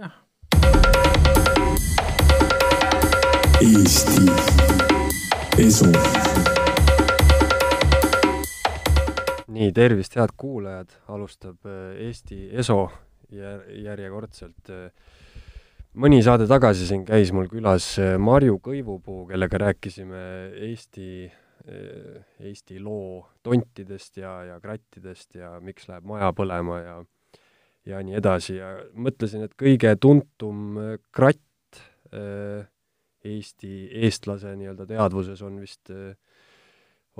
jah. Eesti Esu. nii, tervist, head kuulajad, alustab äh, Eesti Eso järjekordselt. mõni saade tagasi siin käis mul külas äh, Marju Kõivupuu, kellega rääkisime Eesti, äh, Eesti loo tontidest ja, ja krattidest ja miks läheb maja põlema ja ja nii edasi ja mõtlesin, et kõige tuntum kratt äh, Eesti, eestlase nii-öelda teadvuses on vist,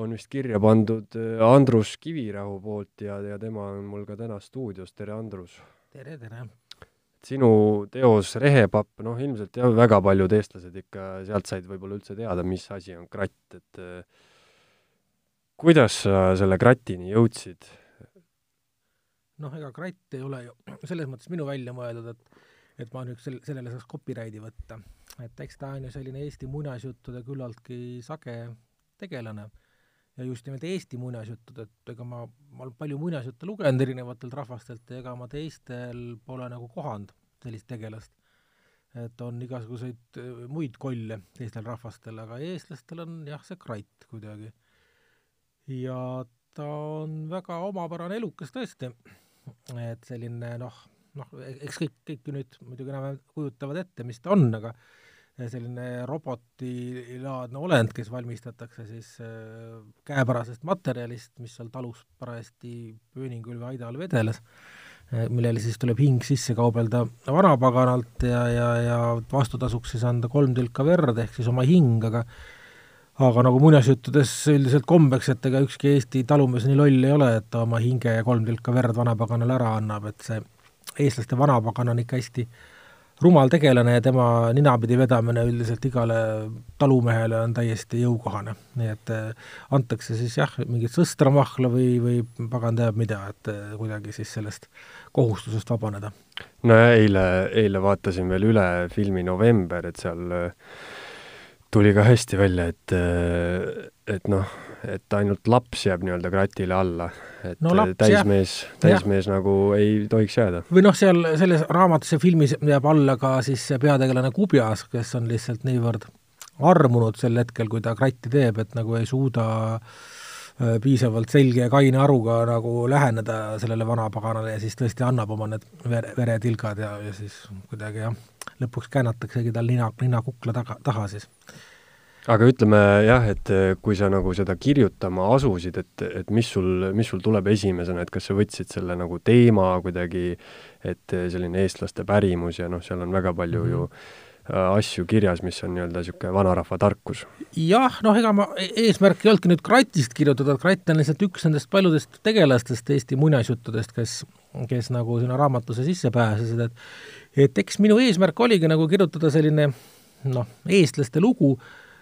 on vist kirja pandud Andrus Kivirahu poolt ja, ja tema on mul ka täna stuudios, tere Andrus! tere, tere! sinu teos Rehepapp, noh ilmselt jah, väga paljud eestlased ikka sealt said võib-olla üldse teada, mis asi on kratt, et kuidas sa selle kratini jõudsid? Noh, ega kratt ei ole ju selles mõttes minu välja mõeldud, et et ma nüüd sel-, sellele saaks copyrighti võtta. et eks ta on ju selline Eesti muinasjuttude küllaltki sage tegelane ja just nimelt Eesti muinasjuttud, et ega ma, ma olen palju muinasjutte lugenud erinevatelt rahvastelt ja ega ma teistel pole nagu kohanud sellist tegelast. et on igasuguseid äh, muid kolle teistel rahvastel, aga eestlastel on jah, see kratt kuidagi. ja ta on väga omapärane elukas tõesti, et selline noh, noh, eks kõik, kõik ju nüüd muidugi enam-vähem kujutavad ette, mis ta on, aga selline robotilaadne olend, kes valmistatakse siis äh, käepärasest materjalist, mis seal talus parajasti pööningul või aida all vedeles, äh, millele siis tuleb hing sisse kaubelda vanapaganalt ja, ja, ja vastutasuks siis anda kolm tilka verd, ehk siis oma hing, aga aga nagu muinasjuttudes üldiselt kombeks, et ega ükski Eesti talumees nii loll ei ole, et ta oma hinge ja kolm tilka verd vanapaganale ära annab, et see eestlaste vanapagan on ikka hästi rumal tegelane ja tema ninapidi vedamine üldiselt igale talumehele on täiesti jõukohane. nii et äh, antakse siis jah, mingit sõstramahla või, või pagan teab mida, et äh, kuidagi siis sellest kohustusest vabaneda. no ja eile, eile vaatasin veel üle filmi November, et seal äh, tuli ka hästi välja, et, et noh, et ainult laps jääb nii-öelda kratile alla, et no, laps, täismees, täismees ja. nagu ei tohiks jääda. või noh, seal selles raamatus ja filmis jääb alla ka siis peategelane Kubjas, kes on lihtsalt niivõrd armunud sel hetkel, kui ta kratti teeb, et nagu ei suuda äh, piisavalt selge ja kaine aruga nagu läheneda sellele vanapaganale ja siis tõesti annab oma need vere, veretilgad ja, ja siis kuidagi jah, lõpuks käänataksegi tal nina, nina kukla taga, taha siis aga ütleme jah, et eh, kui sa nagu seda kirjutama asusid, et, et mis sul, mis sul tuleb esimesena, et kas sa võtsid selle nagu teema kuidagi, et eh, selline eestlaste pärimus ja noh, seal on väga palju mm -hmm. ju äh, asju kirjas, mis on nii-öelda niisugune vanarahva tarkus. jah, noh, ega ma, e-, eesmärk ei olnudki nüüd kratist kirjutada, kratt on lihtsalt üks nendest paljudest tegelastest Eesti muinasjuttudest, kes, kes nagu sinna raamatusse sisse pääsesid, et et eks minu eesmärk oligi nagu kirjutada selline noh, eestlaste lugu,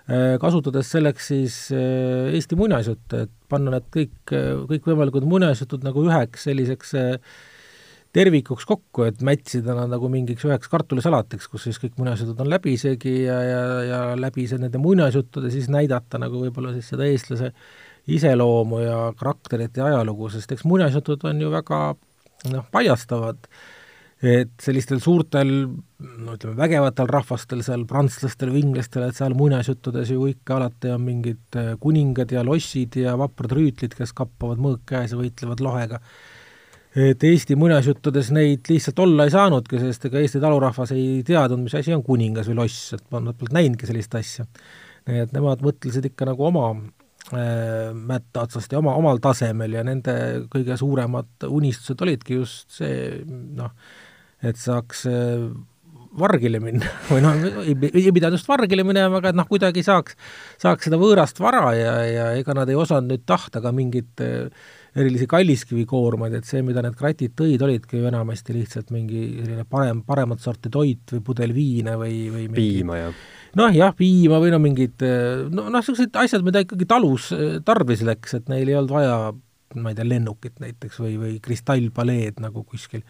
Äh, kasutades selleks siis äh, Eesti muinasjutte, et panna need kõik, äh, kõikvõimalikud muinasjutud nagu üheks selliseks tervikuks kokku, et mätsida nad nagu mingiks üheks kartulisalatiks, kus siis kõik muinasjutud on läbisegi ja, ja, ja läbi see nende muinasjuttude siis näidata nagu võib-olla siis seda eestlase iseloomu ja karakterit ja ajalugu, sest eks muinasjutud on ju väga noh, paljastavad. äh, et sellistel suurtel no ütleme, vägevatel rahvastel, seal prantslastel või inglastel, et seal muinasjuttudes ju ikka alati on mingid äh, kuningad ja lossid ja vaprad rüütlid, kes kappavad mõõk käes ja võitlevad lohega. et Eesti muinasjuttudes neid lihtsalt olla ei saanudki, sest ega Eesti talurahvas ei teadnud, mis asi on kuningas või loss, et nad polnud näinudki sellist asja. et nemad mõtlesid ikka nagu oma äh, mätta otsast ja oma, omal tasemel ja nende kõige suuremad unistused olidki just see noh, et saaks äh, vargile minna või noh, ei, ei pidanud just vargile minema, aga et noh, kuidagi saaks, saaks seda võõrast vara ja, ja ega nad ei osanud nüüd tahta ka mingit äh, erilisi kalliskivikoormaid, et see, mida need kratid tõid, olidki ju enamasti lihtsalt mingi selline parem, paremat sorti toit või pudel viina või, või mingi, piima, jah. noh jah, piima või no mingid no noh, niisugused asjad, mida ikkagi talus äh, tarvis läks, et neil ei olnud vaja ma ei tea, lennukit näiteks või, või kristallpaleed nagu kuskil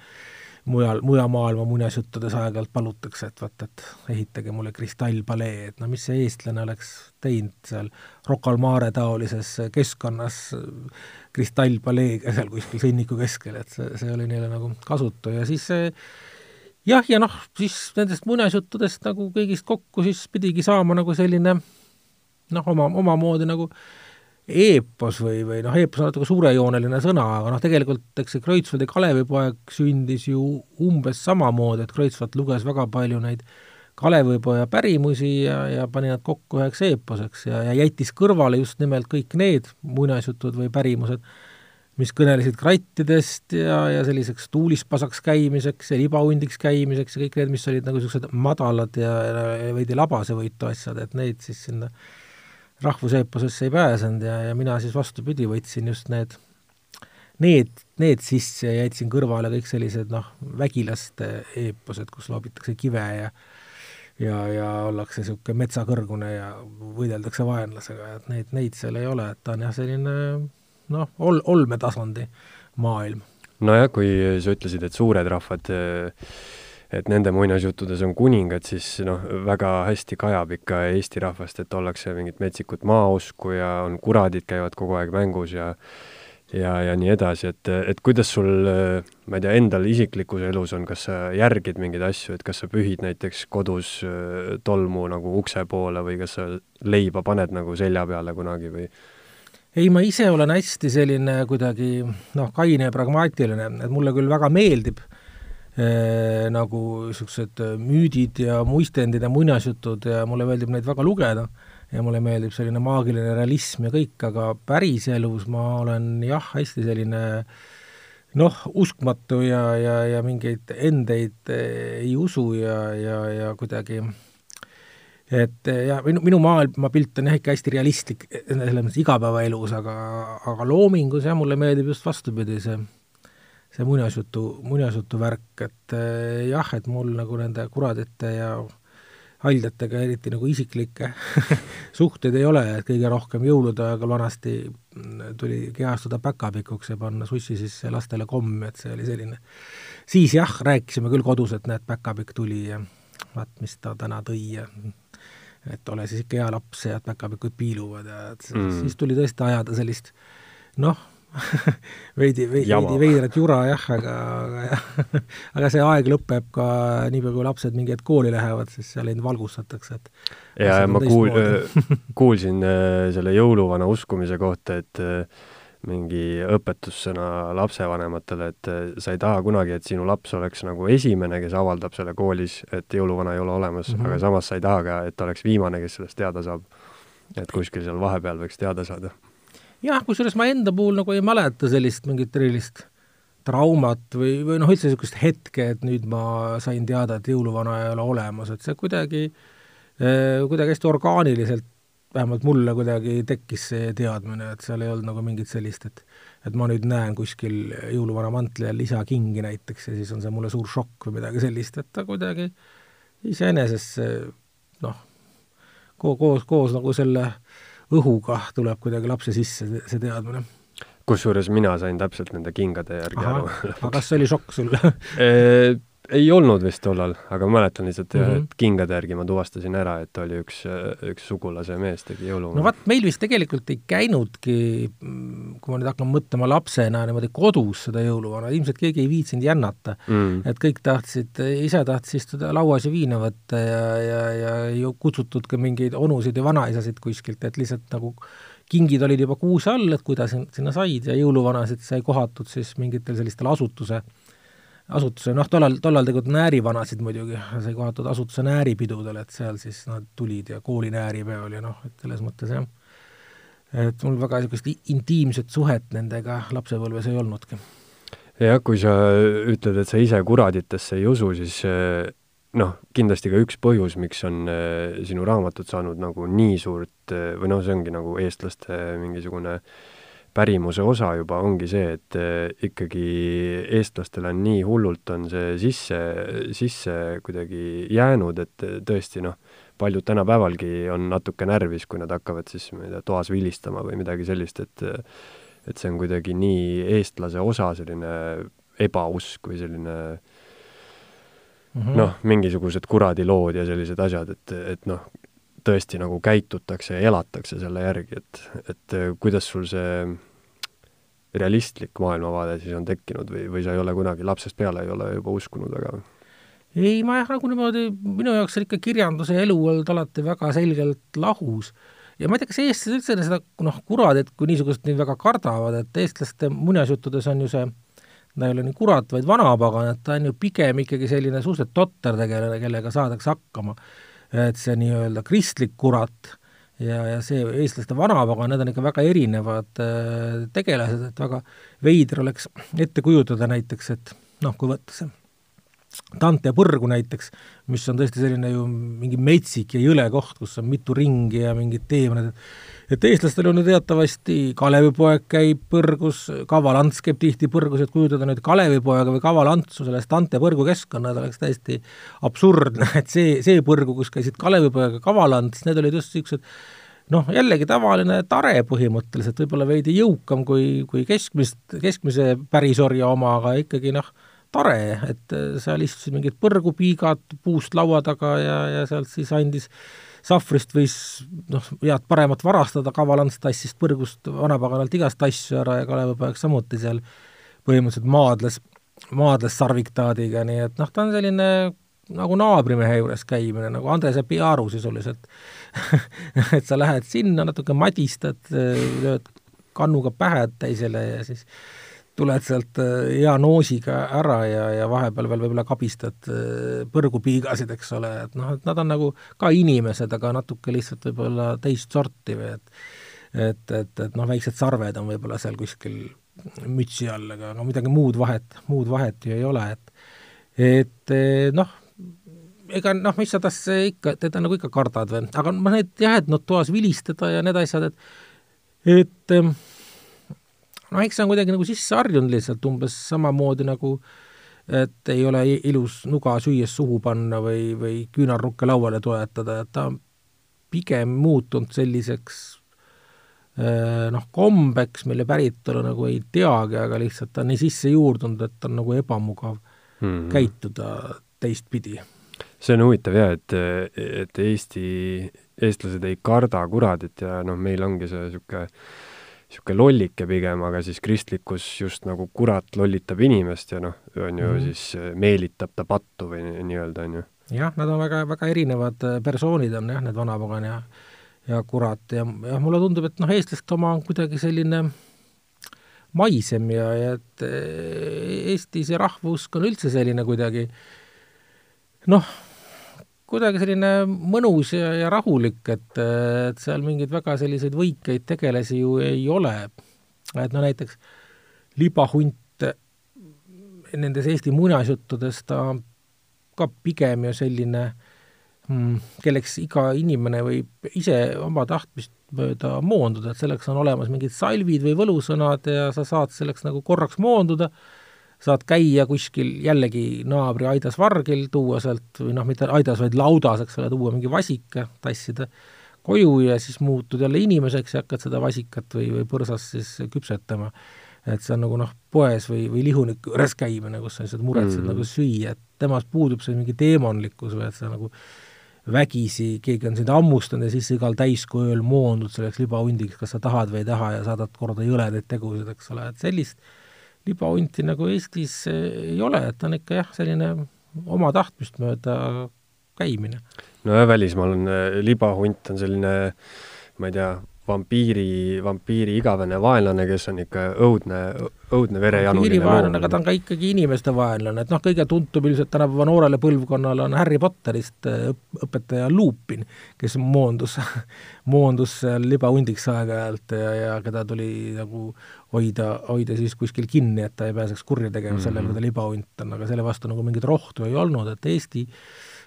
mujal, mujal maailma muinasjuttudes aeg-ajalt palutakse, et vaat, et ehitage mulle kristallpalee, et no mis see eestlane oleks teinud seal Rocca al Mare taolises keskkonnas kristallpaleega seal kuskil sõnniku keskel, et see, see oli neile nagu kasutu. Ja siis see jah, ja noh, siis nendest muinasjuttudest nagu kõigist kokku siis pidigi saama nagu selline noh, oma, omamoodi nagu eepos või, või noh, eepos on natuke suurejooneline sõna, aga noh, tegelikult eks see Kreutzwaldi Kalevipoeg sündis ju umbes samamoodi, et Kreutzwald luges väga palju neid Kalevipoja pärimusi ja, ja pani nad kokku üheks eeposeks ja, ja jättis kõrvale just nimelt kõik need muinasjutud või pärimused, mis kõnelesid krattidest ja, ja selliseks tuulispasaks käimiseks ja libahundiks käimiseks ja kõik need, mis olid nagu niisugused madalad ja, ja veidi labasevõitu asjad, et neid siis sinna rahvuseeposesse ei pääsenud ja, ja mina siis vastupidi, võtsin just need, need, need sisse ja jätsin kõrvale kõik sellised noh, vägilaste eeposed, kus loobitakse kive ja ja, ja ollakse niisugune metsakõrgune ja võideldakse vaenlasega, et neid, neid seal ei ole, et ta on jah, selline noh, ol-, olmetasandi maailm. nojah, kui sa ütlesid, et suured rahvad et nende muinasjuttudes on kuningad, siis noh, väga hästi kajab ikka Eesti rahvast, et ollakse mingit metsikut maausku ja on kuradid, käivad kogu aeg mängus ja ja, ja nii edasi, et, et kuidas sul, ma ei tea, endal isiklikus elus on, kas sa järgid mingeid asju, et kas sa pühid näiteks kodus tolmu nagu ukse poole või kas sa leiba paned nagu selja peale kunagi või? ei, ma ise olen hästi selline kuidagi noh, kaine ja pragmaatiline, et mulle küll väga meeldib äh, nagu niisugused müüdid ja muistendid ja muinasjutud ja mulle meeldib neid väga lugeda. Ja mulle meeldib selline maagiline realism ja kõik, aga päriselus ma olen jah, hästi selline noh, uskmatu ja, ja, ja mingeid endeid ei usu ja, ja, ja kuidagi äh, et ja minu, minu maailmapilt on jah ikka hästi realistlik selles mõttes igapäevaelus, aga, aga loomingus jah, mulle meeldib just vastupidi, see see muinasjutu, muinasjutu värk, et eh, jah, et mul nagu nende kuradite ja haljatega eriti nagu isiklikke suhteid ei ole, et kõige rohkem jõulude ajal vanasti tuli kehastuda päkapikuks ja panna sussi sisse lastele kommi, et see oli selline, siis jah, rääkisime küll kodus, et näed, päkapikk tuli ja vaat, mis ta täna tõi ja et ole siis ikka hea laps ja päkapikud piiluvad ja et mm. siis tuli tõesti ajada sellist noh veidi, veidi, veidi veidrat jura jah, aga, aga jah, aga see aeg lõpeb ka niipea, kui lapsed mingi hetk kooli lähevad, siis seal neid valgustatakse, et ja, ja ma kuul-, kuulsin äh, selle jõuluvana uskumise kohta, et äh, mingi õpetussõna lapsevanematele, et eh, sa ei taha kunagi, et sinu laps oleks nagu esimene, kes avaldab selle koolis, et jõuluvana ei ole olemas mm, -hmm. aga samas sa ei taha ka, et oleks viimane, kes sellest teada saab. et kuskil seal vahepeal võiks teada saada. Jah, kusjuures ma enda puhul nagu ei mäleta sellist mingit erilist traumat või, või noh, üldse niisugust hetke, et nüüd ma sain teada, et jõuluvana ei ole olemas, et see kuidagi, eh, kuidagi hästi orgaaniliselt vähemalt mulle kuidagi tekkis see teadmine, et seal ei olnud nagu mingit sellist, et et ma nüüd näen kuskil jõuluvana mantli all isa kingi näiteks ja siis on see mulle suur šokk või midagi sellist, et ta kuidagi iseenesest see noh, koos, koos nagu selle õhuga tuleb kuidagi lapse sisse see, teadmine. Kusjuures mina sain täpselt nende kingade järgi Aha, aru. aga kas see oli šokk sulle ei olnud vist tollal, aga mäletan lihtsalt mm, -hmm. et kingade järgi ma tuvastasin ära, et oli üks, üks sugulase mees tegi jõulumaa. no vot, meil vist tegelikult ei käinudki, kui ma nüüd hakkan mõtlema lapsena niimoodi kodus seda jõuluvana, ilmselt keegi ei viitsinud jännata mm.. et kõik tahtsid, isa tahtis istuda lauas ja viina võtta ja, ja, ja ei kutsutud ka mingeid onusid ja vanaisasid kuskilt, et lihtsalt nagu kingid olid juba kuuse all, et kui ta sinna said ja jõuluvanasid sai kohatud siis mingitel sellistel asutuse asutuse, noh, tollal, tollal tegelikult näärivanasid muidugi sai kohatud asutuse nääripidudel, et seal siis nad tulid ja kooli nääripeol ja noh, et selles mõttes jah, et mul väga niisugust intiimset suhet nendega lapsepõlves ei olnudki. jah, kui sa ütled, et sa ise kuraditesse ei usu, siis eh, noh, kindlasti ka üks põhjus, miks on eh, sinu raamatud saanud nagu nii suurt eh, või noh, see ongi nagu eestlaste mingisugune äh, pärimuse osa juba ongi see, et eh, ikkagi eestlastele on nii hullult on see sisse, sisse kuidagi jäänud, et tõesti noh, paljud tänapäevalgi on natuke närvis, kui nad hakkavad siis, ma ei tea, toas vilistama või midagi sellist, et et see on kuidagi nii eestlase osa, selline ebausk või selline mm -hmm. noh, mingisugused kuradilood ja sellised asjad, et, et noh, tõesti nagu käitutakse ja elatakse selle järgi, et, et kuidas sul see realistlik maailmavaade siis on tekkinud või, või sa ei ole kunagi lapsest peale ei ole juba uskunud väga? ei, ma jah, nagu niimoodi, minu jaoks on ikka kirjanduse elu olnud alati väga selgelt lahus ja ma ei tea, kas eestlased üldse seda noh, kuradit kui niisugust nii väga kardavad, et eestlaste muinasjuttudes on ju see ta ei ole nii kurat, vaid vanapagan, et ta on ju pigem ikkagi selline suhteliselt totter tegelane, kellega saadakse hakkama. et see nii-öelda kristlik kurat ja, ja see eestlaste vanapagan, need on ikka väga erinevad äh, tegelased, et väga veider oleks ette kujutada näiteks, et noh, kui võtta see Dante põrgu näiteks, mis on tõesti selline ju mingi metsik ja jõle koht, kus on mitu ringi ja mingid teemonid, et eestlastel on ju teatavasti Kalevipoeg käib põrgus, Kaval Ants käib tihti põrgus, et kujutada nüüd Kalevipoega või Kaval Antsu selles Dante põrgu keskkonnas oleks täiesti absurdne, et see, see põrgu, kus käisid Kalevipoeg ja Kaval Ants, need olid just niisugused noh, jällegi tavaline tare põhimõtteliselt, võib-olla veidi jõukam kui, kui keskmist, keskmise pärisorja oma, aga ikkagi noh, tore, et seal istusid mingid põrgupiigad puust laua taga ja, ja sealt siis andis sahvrist võis noh, head-paremat varastada, kavalants tassis põrgust vanapaganalt igast asju ära ja Kalevipoeg samuti seal põhimõtteliselt maadles, maadles sarviktaadiga, nii et noh, ta on selline nagu naabrimehe juures käimine, nagu Andres ja Piaru sisuliselt. Et sa lähed sinna, natuke madistad, lööd kannuga pähe teisele ja siis tuled sealt äh, hea noosiga ära ja, ja vahepeal veel võib-olla kabistad äh, põrgupiigasid, eks ole, et noh, et nad on nagu ka inimesed, aga natuke lihtsalt võib-olla teist sorti või et et, et, et noh, väiksed sarved on võib-olla seal kuskil mütsi all, aga, aga midagi muud vahet, muud vahet ju ei ole, et et eh, noh, ega noh, mis sa tast ikka, teda nagu ikka kardad või, aga ma need jah, et noh, toas vilistada ja need asjad, et et noh, eks see on kuidagi nagu sisse harjunud lihtsalt umbes samamoodi nagu et ei ole ilus nuga süües suhu panna või, või küünarnukke lauale toetada, et ta on pigem muutunud selliseks äh, noh, kombeks, mille päritolu nagu ei teagi, aga lihtsalt ta on nii sisse juurdunud, et on nagu ebamugav mm -hmm. käituda teistpidi. see on huvitav jah, et, et Eesti, eestlased ei karda kuradit ja noh, meil ongi see niisugune niisugune lollike pigem, aga siis kristlikkus just nagu kurat lollitab inimest ja noh, on ju mm siis äh, meelitab ta pattu või nii-öelda, on ju. jah, nad on väga, väga erinevad äh, persoonid on jah, need vanapagan ja ja kurat ja, ja mulle tundub, et noh, eestlaste oma on kuidagi selline maisem ja, ja et äh, Eesti see rahvusk on üldse selline kuidagi noh, kuidagi selline mõnus ja, ja rahulik, et, et seal mingeid väga selliseid võikeid tegelasi ju ei ole. et no näiteks libahunt nendes Eesti muinasjuttudes, ta ka pigem ju selline mm, kelleks iga inimene võib ise oma tahtmist mööda moonduda, et selleks on olemas mingid salvid või võlusõnad ja sa saad selleks nagu korraks moonduda saad käia kuskil jällegi naabri aidas vargil, tuua sealt, või noh, mitte aidas, vaid laudas, eks ole, tuua mingi vasika, tassida koju ja siis muutud jälle inimeseks ja hakkad seda vasikat või, või põrsas siis küpsetama. et see on nagu noh, poes või, või lihuniku juures käimine, kus sa lihtsalt muretsed mm -hmm. nagu süüa, et temas puudub see mingi teemonlikkus või et sa nagu vägisi, keegi on sind hammustanud ja siis igal täiskuu ööl moondud selleks libahundiks, kas sa tahad või ei taha ja saadad korda jõledaid tegusid, eks ole, et sellist libahunti nagu Eestis eh, ei ole, et on ikka jah, selline oma tahtmist mööda käimine. no ja välismaal on eh, libahunt on selline, ma ei tea, vampiiri, vampiiri igavene vaenlane, kes on ikka õudne, õudne verejanuline vaenlane, aga ta on ka ikkagi inimeste vaenlane, et noh, kõige tuntum ilmselt tänapäeva noorele põlvkonnale on Harry Potterist äh, õpetaja Lupin, kes moondus moondus seal libahundiks aeg-ajalt ja, ja keda tuli nagu hoida, hoida siis kuskil kinni, et ta ei pääseks kurja tegema mm -hmm. sellele, kui ta libahunt on, aga selle vastu nagu mingit rohtu ei olnud, et Eesti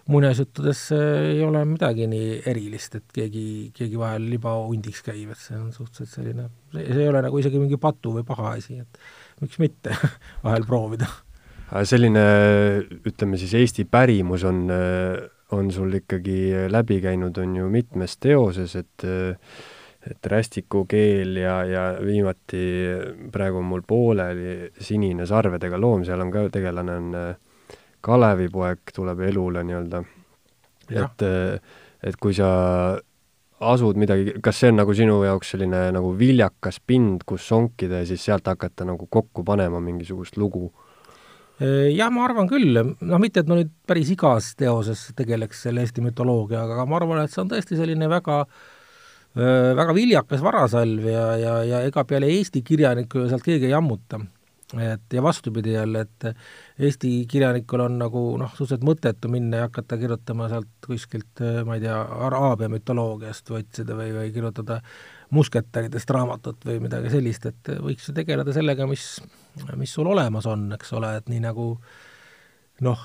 muinasjuttudes ei ole midagi nii erilist, et keegi, keegi vahel libahundiks käib, et see on suhteliselt selline, see ei ole nagu isegi mingi patu või paha asi, et miks mitte vahel proovida. selline, ütleme siis Eesti pärimus on, on sul ikkagi läbi käinud, on ju mitmes teoses, et et rästikukeel ja, ja viimati praegu on mul pooleli Sinine sarvedega loom, seal on ka tegelane on äh, Kalevipoeg tuleb elule nii-öelda. et, et kui sa asud midagi, kas see on nagu sinu jaoks selline nagu viljakas pind, kus sonkida ja siis sealt hakata nagu kokku panema mingisugust lugu? Jah, ma arvan küll, noh mitte, et ma nüüd päris igas teoses tegeleks selle Eesti mütoloogiaga, aga ma arvan, et see on tõesti selline väga väga viljakas varasalv ja, ja, ja ega peale Eesti kirjaniku ju sealt keegi ei ammuta et ja vastupidi jälle, et Eesti kirjanikul on nagu noh, suhteliselt mõttetu minna ja hakata kirjutama sealt kuskilt, ma ei tea, Araabia mütoloogiast otsida või, või kirjutada musketäridest raamatut või midagi sellist, et võiks ju tegeleda sellega, mis, mis sul olemas on, eks ole, et nii nagu äh, noh,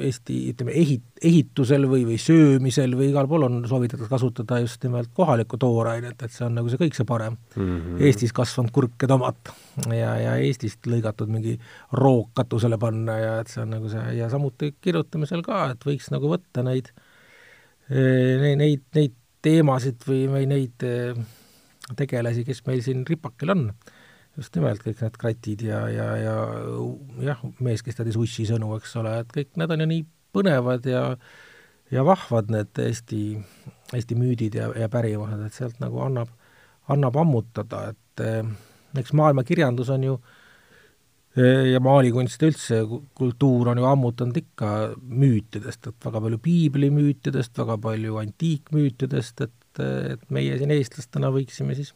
Eesti ütleme, ehit-, ehitusel või, või söömisel või igal pool on soovitatud kasutada just nimelt kohalikku toorainet, et see on nagu see kõik see parem mm. -hmm. Eestis kasvanud kurk ja tomat ja, ja Eestist lõigatud mingi roog katusele panna ja et see on nagu see, ja samuti kirjutamisel ka, et võiks nagu võtta neid, eh, neid, neid teemasid või, või neid eh, tegelasi, kes meil siin ripakil on just nimelt kõik need kratid ja, ja, ja jah, mees, kes teadis Ussi sõnu, eks ole, et kõik need on ju nii põnevad ja ja vahvad need Eesti, Eesti müüdid ja, ja pärimused, et sealt nagu annab, annab ammutada, et eh, eks maailma kirjandus on ju eh, ja maalikunst üldse, kultuur on ju ammutanud ikka müütidest, et väga palju piiblimüütidest, väga palju antiikmüütidest, et, et meie siin eestlastena võiksime siis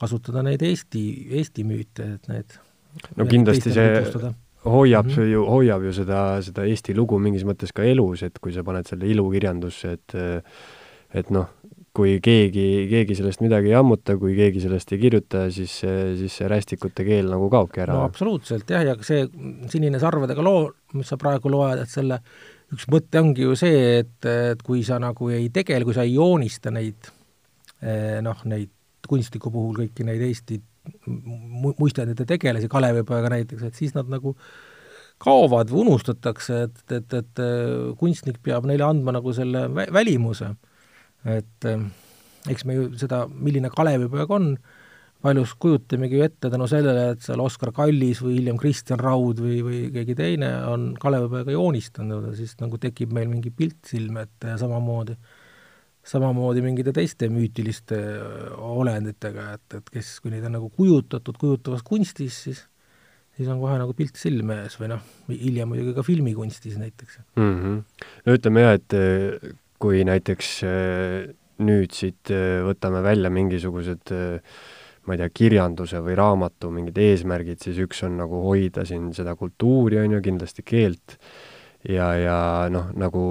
kasutada neid Eesti, Eesti müüte, et need no kindlasti see hoiab mm -hmm. ju, hoiab ju seda, seda Eesti lugu mingis mõttes ka elus, et kui sa paned selle ilukirjandusse, et et noh, kui keegi, keegi sellest midagi ei ammuta, kui keegi sellest ei kirjuta, siis see, siis see rästikute keel nagu kaobki ära. no absoluutselt jah, ja see Sinine sarvedega loo, mis sa praegu loed, et selle üks mõte ongi ju see, et, et kui sa nagu ei tegele, kui sa ei joonista neid eh, noh, neid kunstniku puhul kõiki neid Eesti muistendite tegelasi, Kalevipoega näiteks, et siis nad nagu kaovad või unustatakse, et, et, et kunstnik peab neile andma nagu selle vä välimuse. et eks me ju seda, milline Kalevipoeg on, paljus kujutamegi ju ette tänu sellele, et seal Oskar Kallis või hiljem Kristjan Raud või, või keegi teine on Kalevipoega joonistanud ja siis nagu tekib meil mingi pilt silme ette ja samamoodi äh, samamoodi mingite teiste müütiliste olenditega, et, et kes, kui neid on nagu kujutatud kujutavas kunstis, siis siis on kohe nagu pilt silme ees või noh, hiljem muidugi ka filmikunstis näiteks mm. -hmm. no ütleme jah, et eh, kui näiteks eh, nüüd siit võtame välja mingisugused ma ei tea, kirjanduse või raamatu mingid eesmärgid, siis üks on nagu hoida siin seda kultuuri, on ju, kindlasti keelt ja, ja noh, nagu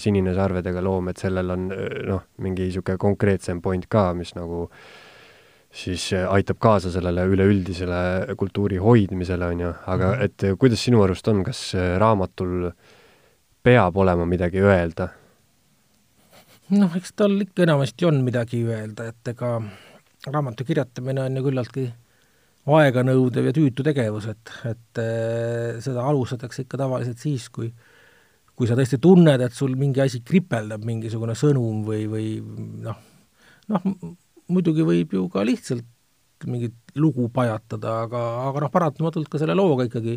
Sinine sarvedega loom, et sellel on noh, mingi niisugune konkreetsem point ka, mis nagu siis aitab kaasa sellele üleüldisele kultuuri hoidmisele, on ju, aga mhm. et kuidas sinu arust on, kas raamatul peab olema midagi öelda? noh, eks tal ikka enamasti on midagi öelda, et ega raamatu kirjutamine on ju küllaltki aeganõudev ja tüütu tegevus, et, et äh, seda alustatakse ikka tavaliselt siis, kui kui sa tõesti tunned, et sul mingi asi kripeldab, mingisugune sõnum või, või noh, noh, muidugi võib ju ka lihtsalt mingit lugu pajatada, aga, aga noh, paratamatult ka selle looga ikkagi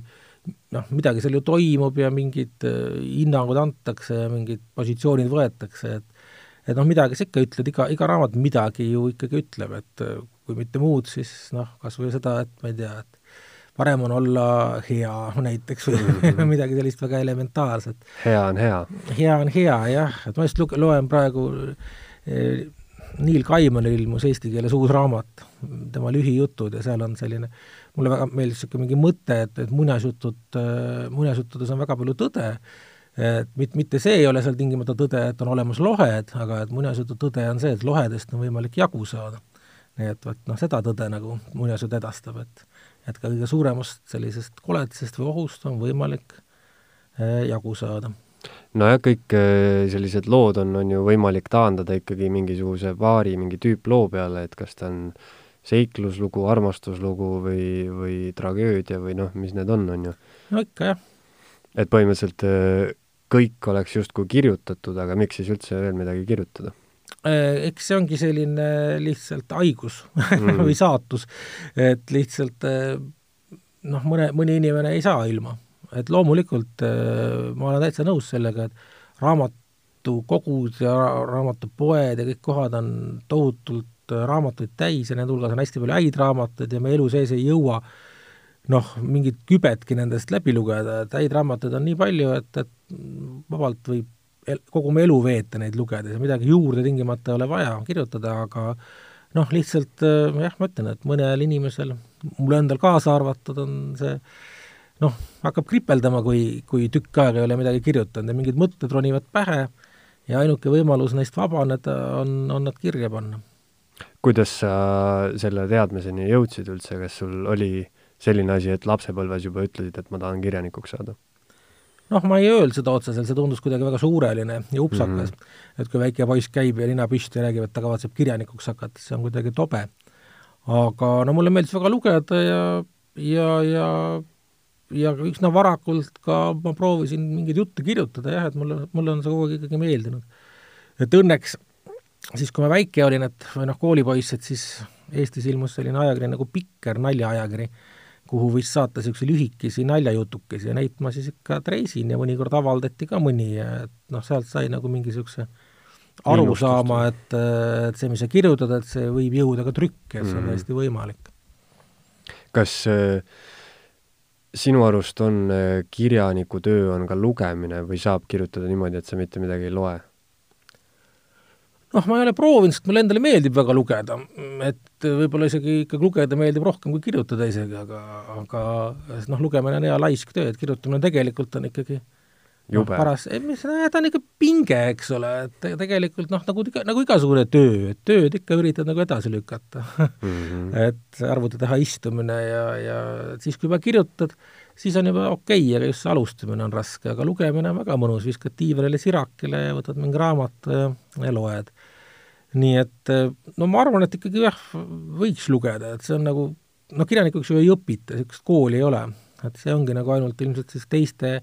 noh, midagi seal ju toimub ja mingid äh, hinnangud antakse ja mingid positsioonid võetakse, et et noh, midagi sa ikka ütled, iga, iga raamat midagi ju ikkagi ütleb, et kui mitte muud, siis noh, kas või seda, et ma ei tea, et parem on olla hea näiteks või mm -hmm. midagi sellist väga elementaarset. hea on hea. hea on hea, jah, et ma just lu-, loen praegu eh, Neil Gaimanil ilmus eesti keeles uus raamat, tema lühijutud ja seal on selline, mulle väga meeldis niisugune mingi mõte, et, et muinasjutud, eh, muinasjuttudes on väga palju tõde, et mit-, mitte see ei ole seal tingimata tõde, et on olemas lohed, aga et muinasjutu tõde on see, et lohedest on võimalik jagu saada nii et vot noh, seda tõde nagu muinasjutt edastab, et et ka kõige suuremast sellisest koledusest või ohust on võimalik eh, jagu saada. nojah, kõik eh, sellised lood on, on ju võimalik taandada ikkagi mingisuguse paari mingi tüüploo peale, et kas ta on seikluslugu, armastuslugu või, või tragöödia või noh, mis need on, on ju. no ikka, jah. et põhimõtteliselt eh, kõik oleks justkui kirjutatud, aga miks siis üldse veel midagi kirjutada Äh, eks see ongi selline lihtsalt haigus mm. või saatus, et lihtsalt äh, noh, mõne, mõni inimene ei saa ilma. et loomulikult äh, ma olen täitsa nõus sellega, et raamatukogud ja raamatupoed ja kõik kohad on tohutult raamatuid täis ja nende hulgas on hästi palju häid raamatuid ja me elu sees ei jõua noh, mingit kübetki nendest läbi lugeda, et häid raamatuid on nii palju, et, et vabalt võib el, kogu oma elu veeta neid lugedes ja midagi juurde tingimata ei ole vaja kirjutada, aga noh, lihtsalt jah, ma ütlen, et mõnel inimesel, mul endal kaasa arvatud, on see noh, hakkab kripeldama, kui, kui tükk aega ei ole midagi kirjutanud ja mingid mõtted ronivad pähe ja ainuke võimalus neist vabaneda on, on nad kirja panna. kuidas sa selle teadmiseni jõudsid üldse, kas sul oli selline asi, et lapsepõlves juba ütlesid, et ma tahan kirjanikuks saada? Noh, ma ei öelnud seda otseselt, see tundus kuidagi väga suureline ja upsakas mm, -hmm. et kui väike poiss käib ja nina püsti ja räägib, et ta kavatseb kirjanikuks hakata, see on kuidagi tobe. aga no mulle meeldis väga lugeda ja, ja, ja ja üsna varakult ka ma proovisin mingeid jutte kirjutada jah, et mulle, mulle on see kogu aeg ikkagi meeldinud. et õnneks siis, kui ma väike olin, et või noh, koolipoiss, et siis Eestis ilmus selline ajakiri nagu Pikker, naljaajakiri kuhu võis saata niisuguseid lühikesi naljajutukesi ja neid ma siis ikka treisin ja mõnikord avaldati ka mõni ja et noh, sealt sai nagu mingi niisuguse arusaama, et, et see, mis sa kirjutad, et see võib jõuda ka trükki, et see on mm. täiesti võimalik. kas äh, sinu arust on äh, kirjaniku töö, on ka lugemine või saab kirjutada niimoodi, et sa mitte midagi ei loe? Noh, ma ei ole proovinud, sest mulle endale meeldib väga lugeda, et võib-olla isegi ikkagi lugeda meeldib rohkem kui kirjutada isegi, aga, aga noh, lugemine on hea laisk töö, et kirjutamine tegelikult on ikkagi noh, jube no,. paras, mis, ta on ikka pinge, eks ole, et tegelikult noh, nagu, nagu igasugune töö, et tööd ikka üritad nagu edasi lükata mm. -hmm. et arvuti taha istumine ja, ja siis, kui juba kirjutad, siis on juba okei okay,, aga just see alustamine on raske, aga lugemine on väga mõnus, viskad diivanile sirakile ja võtad mingi raamatu ja, ja loed nii et no ma arvan, et ikkagi jah, võiks lugeda, et see on nagu noh, kirjanikuks ju ei õpita, niisugust kooli ei ole, et see ongi nagu ainult ilmselt siis teiste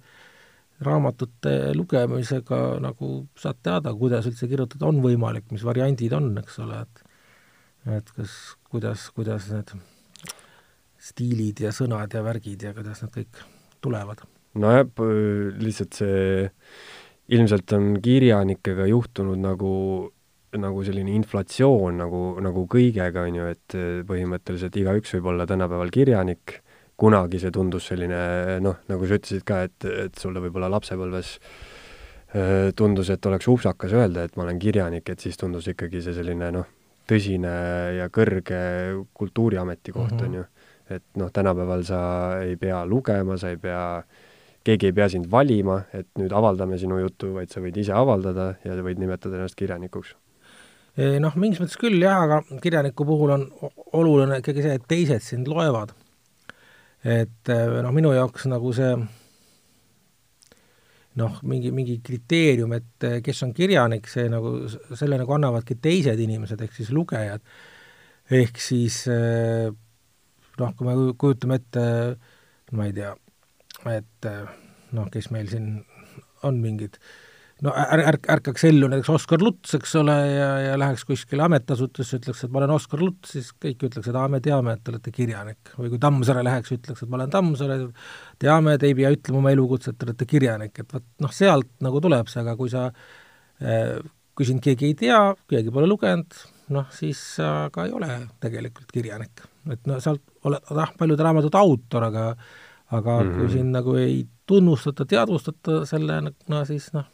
raamatute lugemisega nagu saad teada, kuidas üldse kirjutada on võimalik, mis variandid on, eks ole, et et kas, kuidas, kuidas need stiilid ja sõnad ja värgid ja kuidas nad kõik tulevad. nojah, lihtsalt see ilmselt on kirjanikega juhtunud nagu nagu selline inflatsioon nagu, nagu kõigega, on ju, et eh, põhimõtteliselt igaüks võib olla tänapäeval kirjanik, kunagi see tundus selline noh, nagu sa ütlesid ka, et, et sulle võib-olla lapsepõlves äh, tundus, et oleks upsakas öelda, et ma olen kirjanik, et siis tundus ikkagi see selline noh, tõsine ja kõrge kultuuriametikoht mm, -hmm. on ju. et noh, tänapäeval sa ei pea lugema, sa ei pea keegi ei pea sind valima, et nüüd avaldame sinu jutu, vaid sa võid ise avaldada ja võid nimetada ennast kirjanikuks noh, mingis mõttes küll jah, aga kirjaniku puhul on oluline ikkagi see, et teised sind loevad. et eh, noh, minu jaoks nagu see noh, mingi, mingi kriteerium, et eh, kes on kirjanik, see nagu, selle nagu annavadki teised inimesed, ehk siis lugejad. ehk siis eh, noh, kui me kujutame ette, ma ei tea, et noh, kes meil siin on mingid äh, no ärk, ärk, ärkaks ellu näiteks Oskar Luts, eks ole, ja, ja läheks kuskile ametiasutusse, ütleks, et ma olen Oskar Luts, siis kõik ütleks, et aa, me teame, et te olete kirjanik. või kui Tammsaare läheks, ütleks, et ma olen Tammsaare, teame, et ei pea ütlema oma elukutset, te olete kirjanik, et vot noh, sealt nagu tuleb see, aga kui sa äh, kui sind keegi ei tea, keegi pole lugenud, noh, siis sa ka ei ole tegelikult kirjanik. et no sealt oled, ah, paljude raamatute autor, aga aga mm -hmm. kui mhm. sind nagu ei tunnustata, teadvustata selle, no siis noh,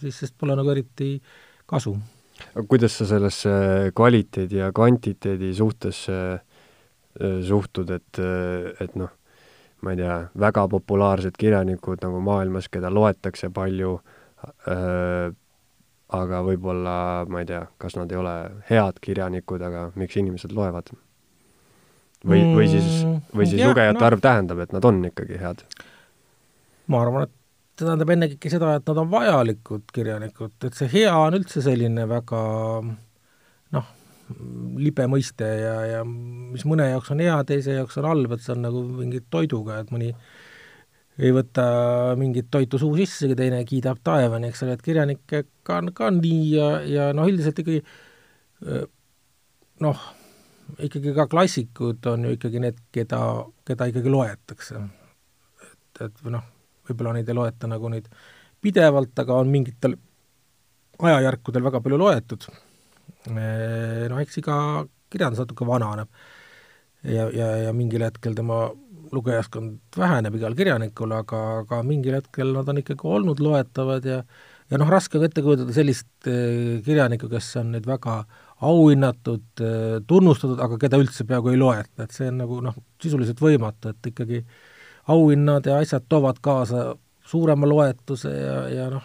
siis sest pole nagu eriti kasu. kuidas sa sellesse kvaliteedi ja kvantiteedi suhtesse äh, suhtud, et, äh, et noh, ma ei tea, väga populaarsed kirjanikud nagu maailmas, keda loetakse palju äh,, aga võib-olla, ma ei tea, kas nad ei ole head kirjanikud, aga miks inimesed loevad? või, või siis, või siis mm, lugejate no. arv tähendab, et nad on ikkagi head? ma arvan, et tähendab ennekõike seda, et nad on vajalikud kirjanikud, et see hea on üldse selline väga noh, libe mõiste ja, ja mis mõne jaoks on hea, teise jaoks on halb, et see on nagu mingi toiduga, et mõni ei võta mingit toitu suu sissegi, teine kiidab taevani, eks ole, et kirjanikega on ka nii ja, ja noh, üldiselt ikkagi noh, ikkagi ka klassikud on ju ikkagi need, keda, keda ikkagi loetakse. et, et noh, võib-olla neid ei loeta nagu neid pidevalt, aga on mingitel ajajärkudel väga palju loetud. Noh, eks iga kirjandus natuke vananeb ja, ja, ja mingil hetkel tema lugejaskond väheneb igal kirjanikul, aga, aga mingil hetkel nad on ikkagi olnud loetavad ja ja noh, raske on ette kujutada sellist kirjanikku, kes on nüüd väga auhinnatud, tunnustatud, aga keda üldse peaaegu ei loeta, et see on nagu noh, sisuliselt võimatu, et ikkagi auhinnad ja asjad toovad kaasa suurema loetuse ja, ja noh,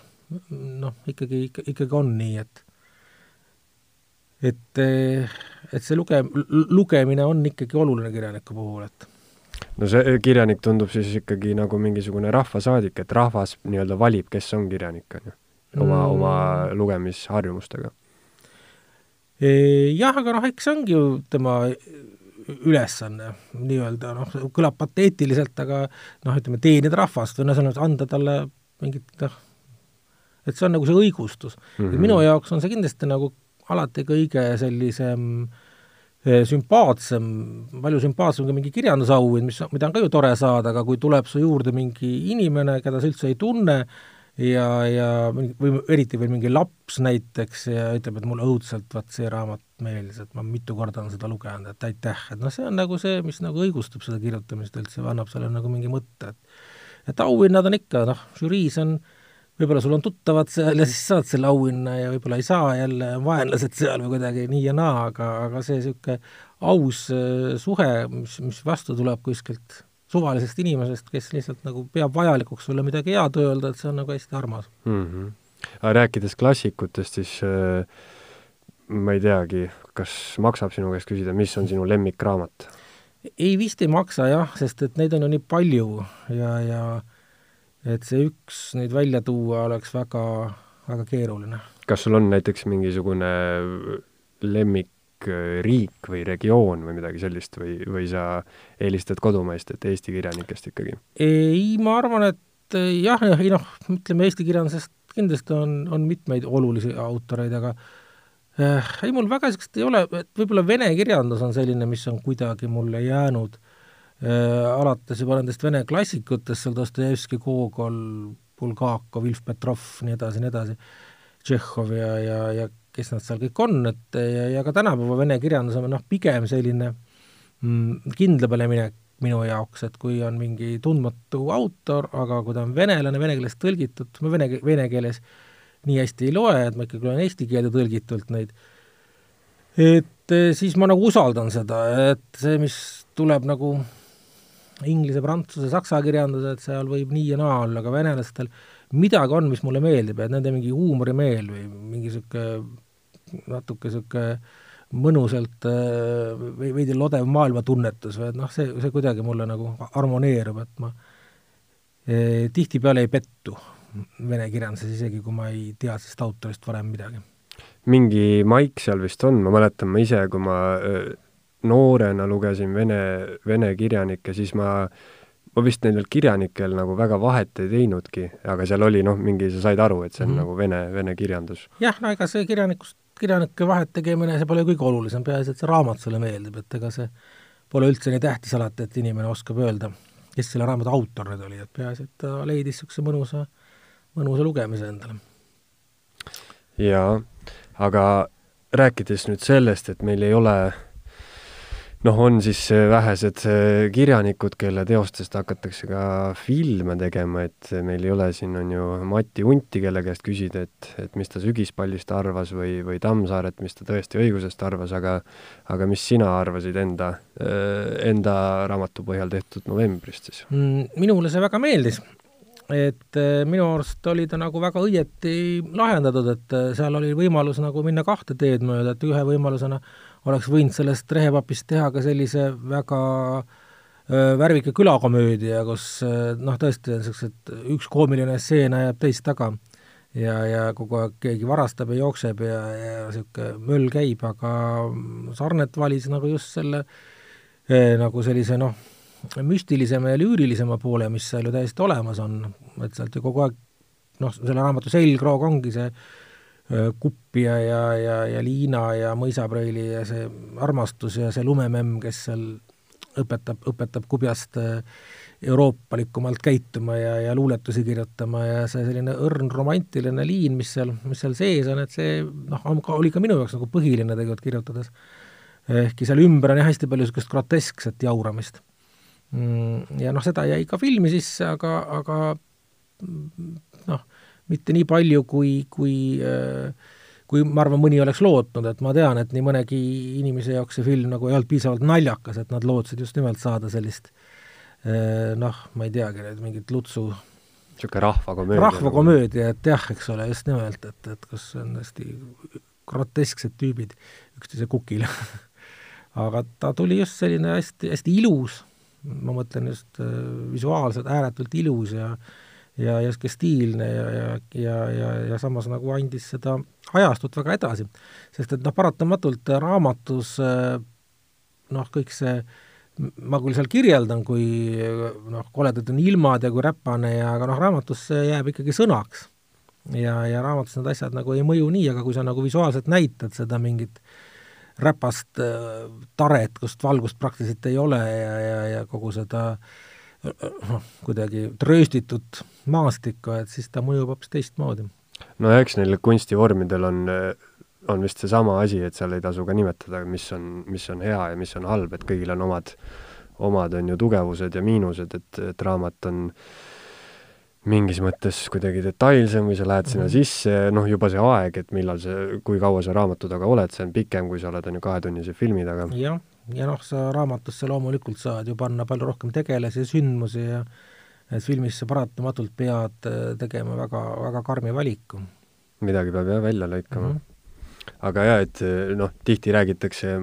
noh, ikkagi, ikkagi on nii, et et, et see luge-, lugemine on ikkagi oluline kirjaniku puhul, et no see kirjanik tundub siis ikkagi nagu mingisugune rahvasaadik, et rahvas nii-öelda valib, kes on kirjanik, on ju, oma mm., oma lugemisharjumustega. jah, aga noh, eks see ongi ju tema ülesanne nii-öelda, noh, kõlab pateetiliselt, aga noh, ütleme, teenida rahvast või noh, selles mõttes anda talle mingit noh, et see on nagu see õigustus mm. -hmm. minu jaoks on see kindlasti nagu alati kõige sellisem eh, sümpaatsem, palju sümpaatsem kui mingi kirjandusauhind, mis, mida on ka ju tore saada, aga kui tuleb su juurde mingi inimene, keda sa üldse ei tunne, ja, ja või eriti veel mingi laps näiteks ja ütleb, et mulle õudselt vaat see raamat meeldis, et ma mitu korda olen seda lugenud, et aitäh, et noh, see on nagu see, mis nagu õigustab seda kirjutamist üldse või annab sellele nagu mingi mõtte, et et auhinnad on ikka, noh, žüriis on võib-olla sul on tuttavad seal ja siis saad selle auhinna ja võib-olla ei saa jälle, vaenlased seal või kuidagi nii ja naa, aga, aga see niisugune aus äh, suhe, mis, mis vastu tuleb kuskilt suvalisest inimesest, kes lihtsalt nagu peab vajalikuks sulle midagi head öelda, et see on nagu hästi armas mm. -hmm. rääkides klassikutest, siis äh, ma ei teagi, kas maksab sinu käest küsida, mis on sinu lemmikraamat? ei, vist ei maksa jah, sest et neid on ju nii palju ja, ja et see üks nüüd välja tuua oleks väga, väga keeruline. kas sul on näiteks mingisugune lemmikriik või regioon või midagi sellist või, või sa eelistad kodumaist, et Eesti kirjanikest ikkagi? ei, ma arvan, et jah, ei noh, ütleme Eesti kirjandusest kindlasti on, on mitmeid olulisi autoreid, aga ei, mul väga niisugust ei ole, et võib-olla vene kirjandus on selline, mis on kuidagi mulle jäänud. Äh, Äh, alates juba nendest vene klassikutest, seal Dostojevski, Gogol, Bulgakov, Ilf Petrov, nii edasi, nii edasi, Tšehhov ja, ja, ja kes nad seal kõik on, et ja, ja ka tänapäeva vene kirjandus on noh, pigem selline mm, kindla peale minek minu jaoks, et kui on mingi tundmatu autor, aga kui ta on venelane, vene keelest tõlgitud, vene, vene keeles nii hästi ei loe, et ma ikkagi loen eesti keelde tõlgitult neid, et siis ma nagu usaldan seda, et see, mis tuleb nagu inglise, prantsuse, saksa kirjandused, seal võib nii ja naa olla, aga venelastel midagi on, mis mulle meeldib, et nende mingi huumorimeel või mingi niisugune natuke niisugune mõnusalt või veidi lodev maailmatunnetus või et noh, see, see kuidagi mulle nagu harmoneerub, et ma e, tihtipeale ei pettu vene kirjanduses, isegi kui ma ei tea sellest autorist varem midagi. mingi maik seal vist on, ma mäletan, ma ise, kui ma noorena lugesin vene, vene kirjanikke, siis ma, ma vist nendel kirjanikel nagu väga vahet ei teinudki, aga seal oli noh, mingi, sa said aru, et see on mm -hmm. nagu vene, vene kirjandus. jah, no ega see kirjanikust, kirjanike vahet tegemine, see pole kõige olulisem, peaasi, et see raamat sulle meeldib, et ega see pole üldse nii tähtis alati, et inimene oskab öelda, kes selle raamatu autor nüüd oli, et peaasi, et ta leidis niisuguse mõnusa, mõnusa lugemise endale. jaa, aga rääkides nüüd sellest, et meil ei ole noh, on siis vähesed kirjanikud, kelle teostest hakatakse ka filme tegema, et meil ei ole siin, on ju, Mati Unti, kelle käest küsida, et, et mis ta Sügispallist arvas või, või Tammsaaret, mis ta tõesti õigusest arvas, aga aga mis sina arvasid enda, enda raamatu põhjal tehtud novembrist siis mm,? minule see väga meeldis et minu arust oli ta nagu väga õieti lahendatud, et seal oli võimalus nagu minna kahte teed mööda, et ühe võimalusena oleks võinud sellest rehepapist teha ka sellise väga äh, värvika külakomöödia, kus äh, noh, tõesti on niisugused, üks koomiline stseen ajab teist taga. Ja, ja kogu aeg keegi varastab ja jookseb ja, ja niisugune möll käib, aga Sarnet valis nagu just selle nagu sellise noh, müstilisema ja lüürilisema poole, mis seal ju täiesti olemas on, et sealt ju kogu aeg noh, selle raamatu selgroog ongi see Kuppia ja, ja, ja Liina ja Mõisapreili ja see armastus ja see lumememm, kes seal õpetab, õpetab kubjast euroopalikumalt käituma ja, ja luuletusi kirjutama ja see selline õrn romantiline liin, mis seal, mis seal sees on, et see noh, oli ka minu jaoks nagu põhiline tegelikult kirjutades. ehkki seal ümber on jah hästi palju niisugust groteskset jauramist ja noh, seda jäi ka filmi sisse, aga, aga mm, noh, mitte nii palju, kui, kui kui ma arvan, mõni oleks lootnud, et ma tean, et nii mõnegi inimese jaoks see film nagu ei olnud piisavalt naljakas, et nad lootsid just nimelt saada sellist noh, ma ei teagi, nüüd mingit lutsu niisugune rahvakomöödia. rahvakomöödia, et jah, eks ole, just nimelt, et, et kus on hästi grotesksed tüübid üksteise kukil aga ta tuli just selline hästi, hästi ilus, ma mõtlen just äh, visuaalselt ääretult ilus ja ja, ja niisugune stiilne ja, ja, ja, ja, ja samas nagu andis seda ajastut väga edasi. sest et noh, paratamatult raamatus äh, noh, kõik see ma küll seal kirjeldan, kui noh, koledad on ilmad ja kui räpane ja aga noh, raamatus see jääb ikkagi sõnaks. ja, ja raamatus need asjad nagu ei mõju nii, aga kui sa nagu visuaalselt näitad seda mingit räpast äh, taret, kust valgust praktiliselt ei ole ja, ja, ja kogu seda noh, kuidagi trööstitud maastikku, et siis ta mõjub hoopis teistmoodi. no eks neil kunstivormidel on on vist seesama asi, et seal ei tasu ka nimetada, mis on, mis on hea ja mis on halb, et kõigil on omad, omad on ju tugevused ja miinused, et, et raamat on mingis mõttes kuidagi detailsem või sa lähed sinna mm -hmm. sisse, noh, juba see aeg, et millal see, kui kaua sa raamatu taga oled, see on pikem, kui sa oled, on ju, kahetunnise filmi taga. jah, ja noh, sa raamatusse loomulikult saad ju panna palju rohkem tegelasi ja sündmusi ja et filmis sa paratamatult pead äh, tegema väga, väga karmi valiku. midagi peab jah välja lõikama mm. -hmm aga jaa, et noh, tihti räägitakse,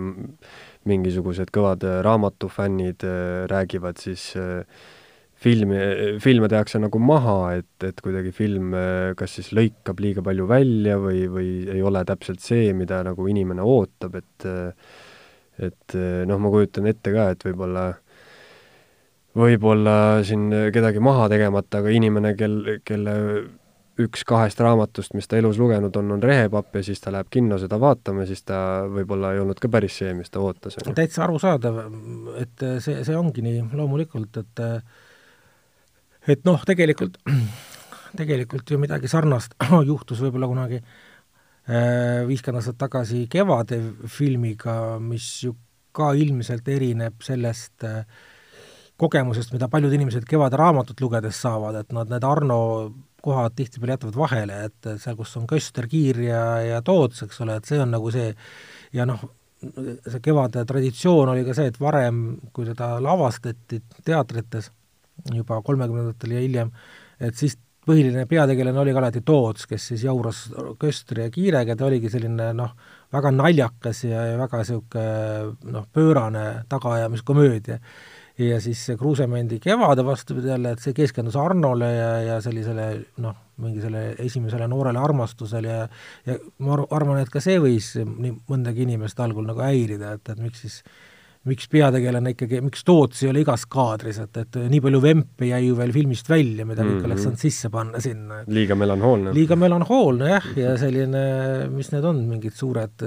mingisugused kõvad raamatufännid äh, räägivad siis äh, filmi, filme tehakse nagu maha, et, et kuidagi film äh, kas siis lõikab liiga palju välja või, või ei ole täpselt see, mida nagu inimene ootab, et et noh, ma kujutan ette ka, et võib-olla võib-olla siin kedagi maha tegemata, aga inimene, kel, kelle üks kahest raamatust, mis ta elus lugenud on, on Rehepapp ja siis ta läheb kinno seda vaatama, siis ta võib-olla ei olnud ka päris see, mis ta ootas. täitsa arusaadav, et see, see ongi nii loomulikult, et et noh, tegelikult, tegelikult ju midagi sarnast juhtus võib-olla kunagi äh, viiskümmend aastat tagasi Kevade filmiga, mis ju ka ilmselt erineb sellest äh, kogemusest, mida paljud inimesed Kevade raamatut lugedes saavad, et nad need Arno kohad tihtipeale jätavad vahele, et seal, kus on Köster, Kiir ja, ja Toots, eks ole, et see on nagu see ja noh, see kevade traditsioon oli ka see, et varem, kui seda lavastati teatrites juba kolmekümnendatel ja hiljem, et siis põhiline peategelane oli ka alati Toots, kes siis jauras Köstri ja Kiirega, ta oligi selline noh, väga naljakas ja, ja väga niisugune noh, pöörane tagaajamiskomöödia. Ja siis see Kruusemändi Kevade vastupidi jälle, et see keskendus Arnole ja, ja sellisele noh, mingi selle esimesele noorele armastusele ja ja ma arvan, et ka see võis nii mõndagi inimest algul nagu häirida, et, et miks siis miks peategelane ikkagi, miks Toots ei ole igas kaadris, et, et nii palju vempe jäi ju veel filmist välja, mida kõik mm -hmm. oleks saanud sisse panna sinna. liiga melanhoolne. liiga melanhoolne jah, ja selline, mis need on, mingid suured,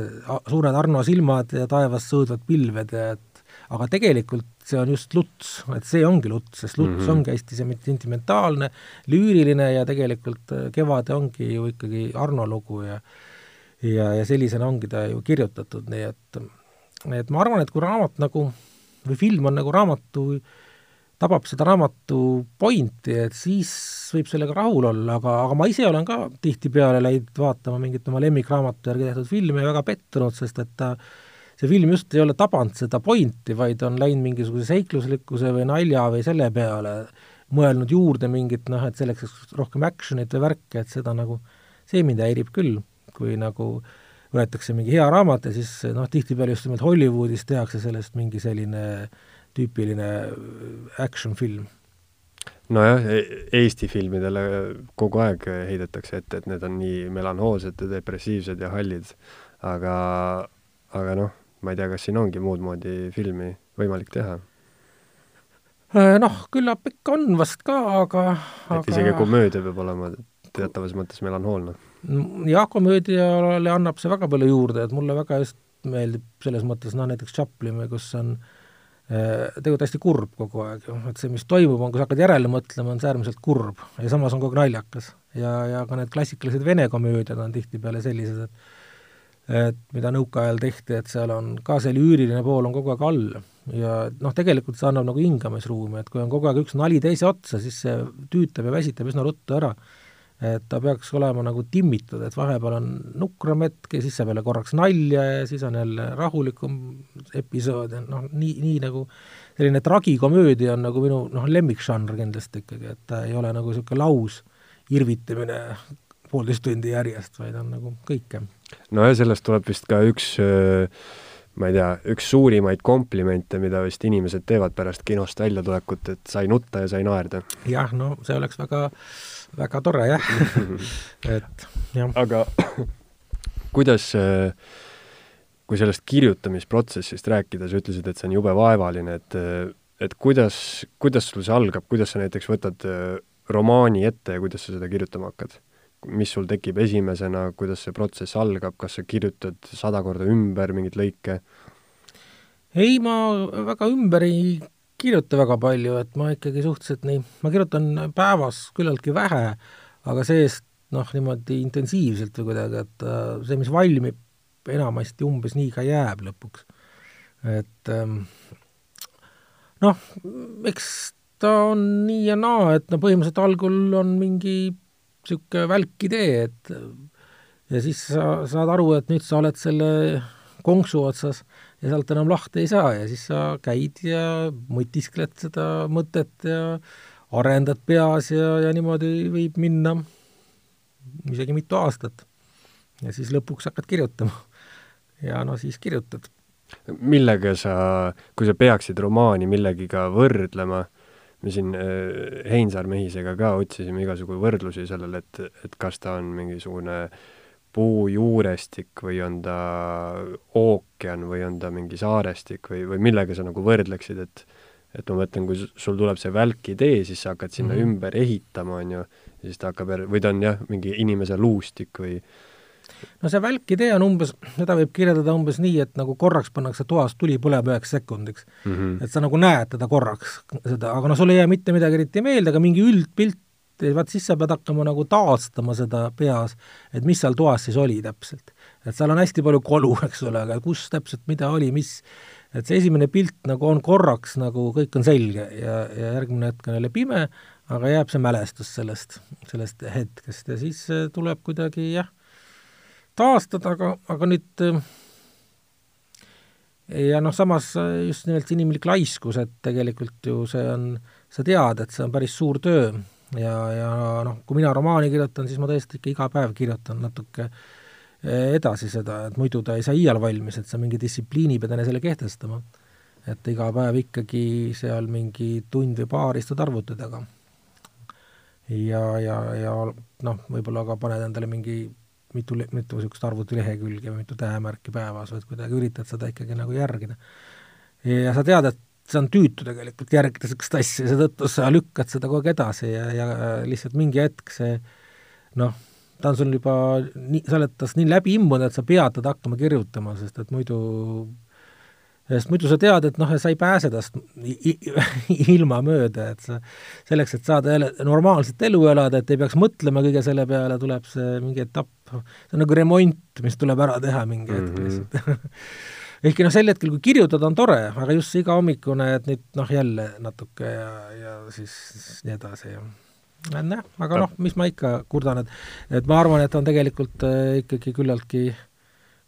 suured Arno silmad ja taevas sõudvad pilved ja et aga tegelikult see on just luts, et see ongi luts, sest luts mm -hmm. ongi hästi see sentimentaalne, lüüriline ja tegelikult äh, Kevade ongi ju ikkagi Arno lugu ja ja, ja sellisena ongi ta ju kirjutatud, nii et et ma arvan, et kui raamat nagu või film on nagu raamatu, tabab seda raamatu pointi, et siis võib sellega rahul olla, aga, aga ma ise olen ka tihtipeale läinud vaatama mingit oma lemmikraamatu järgi tehtud filmi ja väga pettunud, sest et ta äh, see film just ei ole tabanud seda pointi, vaid on läinud mingisuguse seikluslikkuse või nalja või selle peale, mõelnud juurde mingit noh, et selleks oleks rohkem action'it või värke, et seda nagu, see mind häirib küll, kui nagu võetakse mingi hea raamat ja siis noh, tihtipeale just nimelt Hollywoodis tehakse sellest mingi selline tüüpiline action film nojah, e-, Eesti filmidele kogu aeg heidetakse ette, et need on nii melanhoolsed ja depressiivsed ja hallid, aga, aga noh, ma ei tea, kas siin ongi muud moodi filmi võimalik teha? Äh, noh, küllap ikka on vast ka, aga et aga... isegi komöödia peab olema teatavas mõttes melanhoolne? Jah, komöödiale annab see väga palju juurde, et mulle väga just meeldib selles mõttes, noh näiteks Chaplin, kus on äh, tegelikult hästi kurb kogu aeg ju, et see, mis toimub, on, kui sa hakkad järele mõtlema, on see äärmiselt kurb ja samas on kogu aeg naljakas. ja, ja ka need klassikalised vene komöödiad on tihtipeale sellised, et et mida nõukaajal tehti, et seal on ka see lüüriline pool on kogu aeg all. ja noh, tegelikult see annab nagu hingamisruumi, et kui on kogu aeg üks nali teise otsa, siis see tüütab ja väsitab üsna ruttu ära. Et ta peaks olema nagu timmitud, et vahepeal on nukram hetk ja siis saab jälle korraks nalja ja siis on jälle rahulikum episood ja noh, nii, nii nagu selline tragikomöödia on nagu minu noh, lemmikžanr kindlasti ikkagi, et ta ei ole nagu niisugune laus irvitamine poolteist tundi järjest, vaid on nagu kõike. no ja sellest tuleb vist ka üks äh ma ei tea, üks suurimaid komplimente, mida vist inimesed teevad pärast kinost väljatulekut, et sai nutta ja sai naerda. jah, no see oleks väga, väga tore jah et jah. aga kuidas, kui sellest kirjutamisprotsessist rääkida, sa ütlesid, et see on jube vaevaline, et et kuidas, kuidas sul see algab, kuidas sa näiteks võtad romaani ette ja kuidas sa seda kirjutama hakkad? Mis sul tekib esimesena, kuidas see protsess algab, kas sa kirjutad sada korda ümber mingeid lõike? ei, ma väga ümber ei kirjuta väga palju, et ma ikkagi suhteliselt nii, ma kirjutan päevas küllaltki vähe, aga see-eest noh, niimoodi intensiivselt või kuidagi, et äh, see, mis valmib, enamasti umbes nii ka jääb lõpuks. et ähm, noh, eks ta on nii ja naa, et no põhimõtteliselt algul on mingi niisugune välk idee, et ja siis sa saad aru, et nüüd sa oled selle konksu otsas ja sealt enam lahti ei saa ja siis sa käid ja mõtiskled seda mõtet ja arendad peas ja, ja niimoodi võib minna isegi mitu aastat. ja siis lõpuks hakkad kirjutama. ja no siis kirjutad. millega sa, kui sa peaksid romaani millegiga võrdlema, me siin äh, Heinsaar Mehisega ka otsisime igasugu võrdlusi sellele, et, et kas ta on mingisugune puujuurestik või on ta ookean või on ta mingi saarestik või, või millega sa nagu võrdleksid, et et ma mõtlen, kui sul tuleb see välk idee, siis sa hakkad sinna mm -hmm. ümber ehitama, on ju, siis ta hakkab või ta on jah, mingi inimese luustik või no see välkidee on umbes, seda võib kirjeldada umbes nii, et nagu korraks pannakse toas tuli põlema üheks sekundiks mm. -hmm. et sa nagu näed teda korraks, seda, aga no sul ei jää mitte midagi eriti meelde, aga mingi üldpilt, vaat siis sa pead hakkama nagu taastama seda peas, et mis seal toas siis oli täpselt. et seal on hästi palju kolu, eks ole, aga kus täpselt mida oli, mis, et see esimene pilt nagu on korraks nagu kõik on selge ja, ja järgmine hetk on jälle pime, aga jääb see mälestus sellest, sellest hetkest ja siis tuleb kuidagi jah taastada, aga, aga nüüd ja noh, samas just nimelt see inimlik laiskus, et tegelikult ju see on, sa tead, et see on päris suur töö ja, ja noh, kui mina romaani kirjutan, siis ma tõesti ikka iga päev kirjutan natuke edasi seda, et muidu ta ei saa iial valmis, et sa mingi distsipliini pead enesele kehtestama. et iga päev ikkagi seal mingi tund või paar istud arvuti taga. ja, ja, ja noh, võib-olla ka paned endale mingi mitu, mitu niisugust arvutilehekülge või mitu tähemärki päevas, vaid kuidagi üritad seda ikkagi nagu järgida. ja sa tead, et see on tüütu tegelikult järgida niisugust asja, seetõttu sa lükkad seda kogu aeg edasi ja, ja lihtsalt mingi hetk see noh, ta on sul juba nii, sa oled tast nii läbi imbunud, et sa peatad hakkama kirjutama, sest et muidu sest muidu sa tead, et noh, sa ei pääse tast ilma mööda, et sa selleks, et saada jälle normaalset elu elada, et ei peaks mõtlema kõige selle peale, tuleb see mingi etapp, see on nagu remont, mis tuleb ära teha mingi hetk mm -hmm. lihtsalt ehkki noh, sel hetkel, kui kirjutada, on tore, aga just see igahommikune, et nüüd noh, jälle natuke ja, ja siis, siis nii edasi ja jah, aga noh, mis ma ikka kurdan, et et ma arvan, et on tegelikult äh, ikkagi küllaltki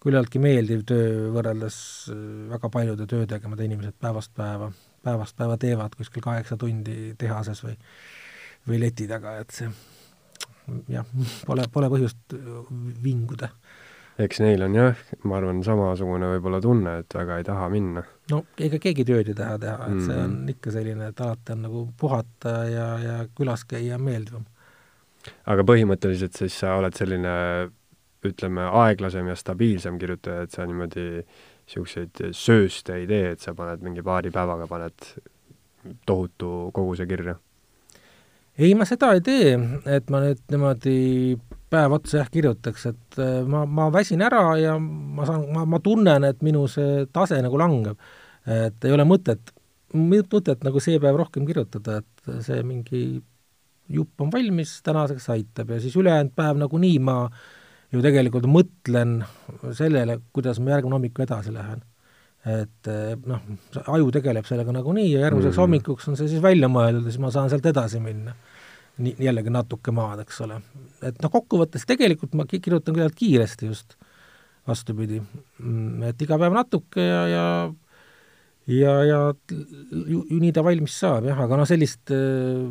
küllaltki meeldiv töö võrreldes äh, väga paljude töödega, mida inimesed päevast päeva, päevast päeva teevad kuskil kaheksa tundi tehases või või leti taga, et see jah, pole, pole põhjust vinguda. eks neil on jah, ma arvan, samasugune võib-olla tunne, et väga ei taha minna. no ega keegi tööd ei taha teha, et mm see on mhm. ikka selline, et alati on nagu puhata ja, ja külas käia meeldivam. aga põhimõtteliselt siis sa oled selline ütleme, aeglasem ja stabiilsem kirjutaja, et sa niimoodi niisuguseid sööste ei tee, et sa paned mingi paari päevaga, paned tohutu koguse kirja? Ei, ma seda ei tee, et ma nüüd niimoodi päev otsa jah kirjutaks, et äh, ma, ma väsin ära ja ma saan, ma, ma tunnen, et minu see tase nagu langeb. et ei ole mõtet, mõtet nagu see päev rohkem kirjutada, et see mingi jupp on valmis, tänaseks aitab ja siis ülejäänud päev nagunii ma ju tegelikult mõtlen sellele, kuidas ma järgmine hommik edasi lähen. Et eh, noh, aju tegeleb sellega nagunii ja järgmiseks mm. hommikuks on see siis välja mõeldud ja siis ma saan sealt edasi minna. nii, jällegi natuke maad, eks ole. et noh, kokkuvõttes tegelikult ma kirjutan küllalt kiiresti just, vastupidi. Mm, et iga päev natuke ja, ja ja, ja ju, ju nii ta valmis saab jah, aga noh, sellist äh,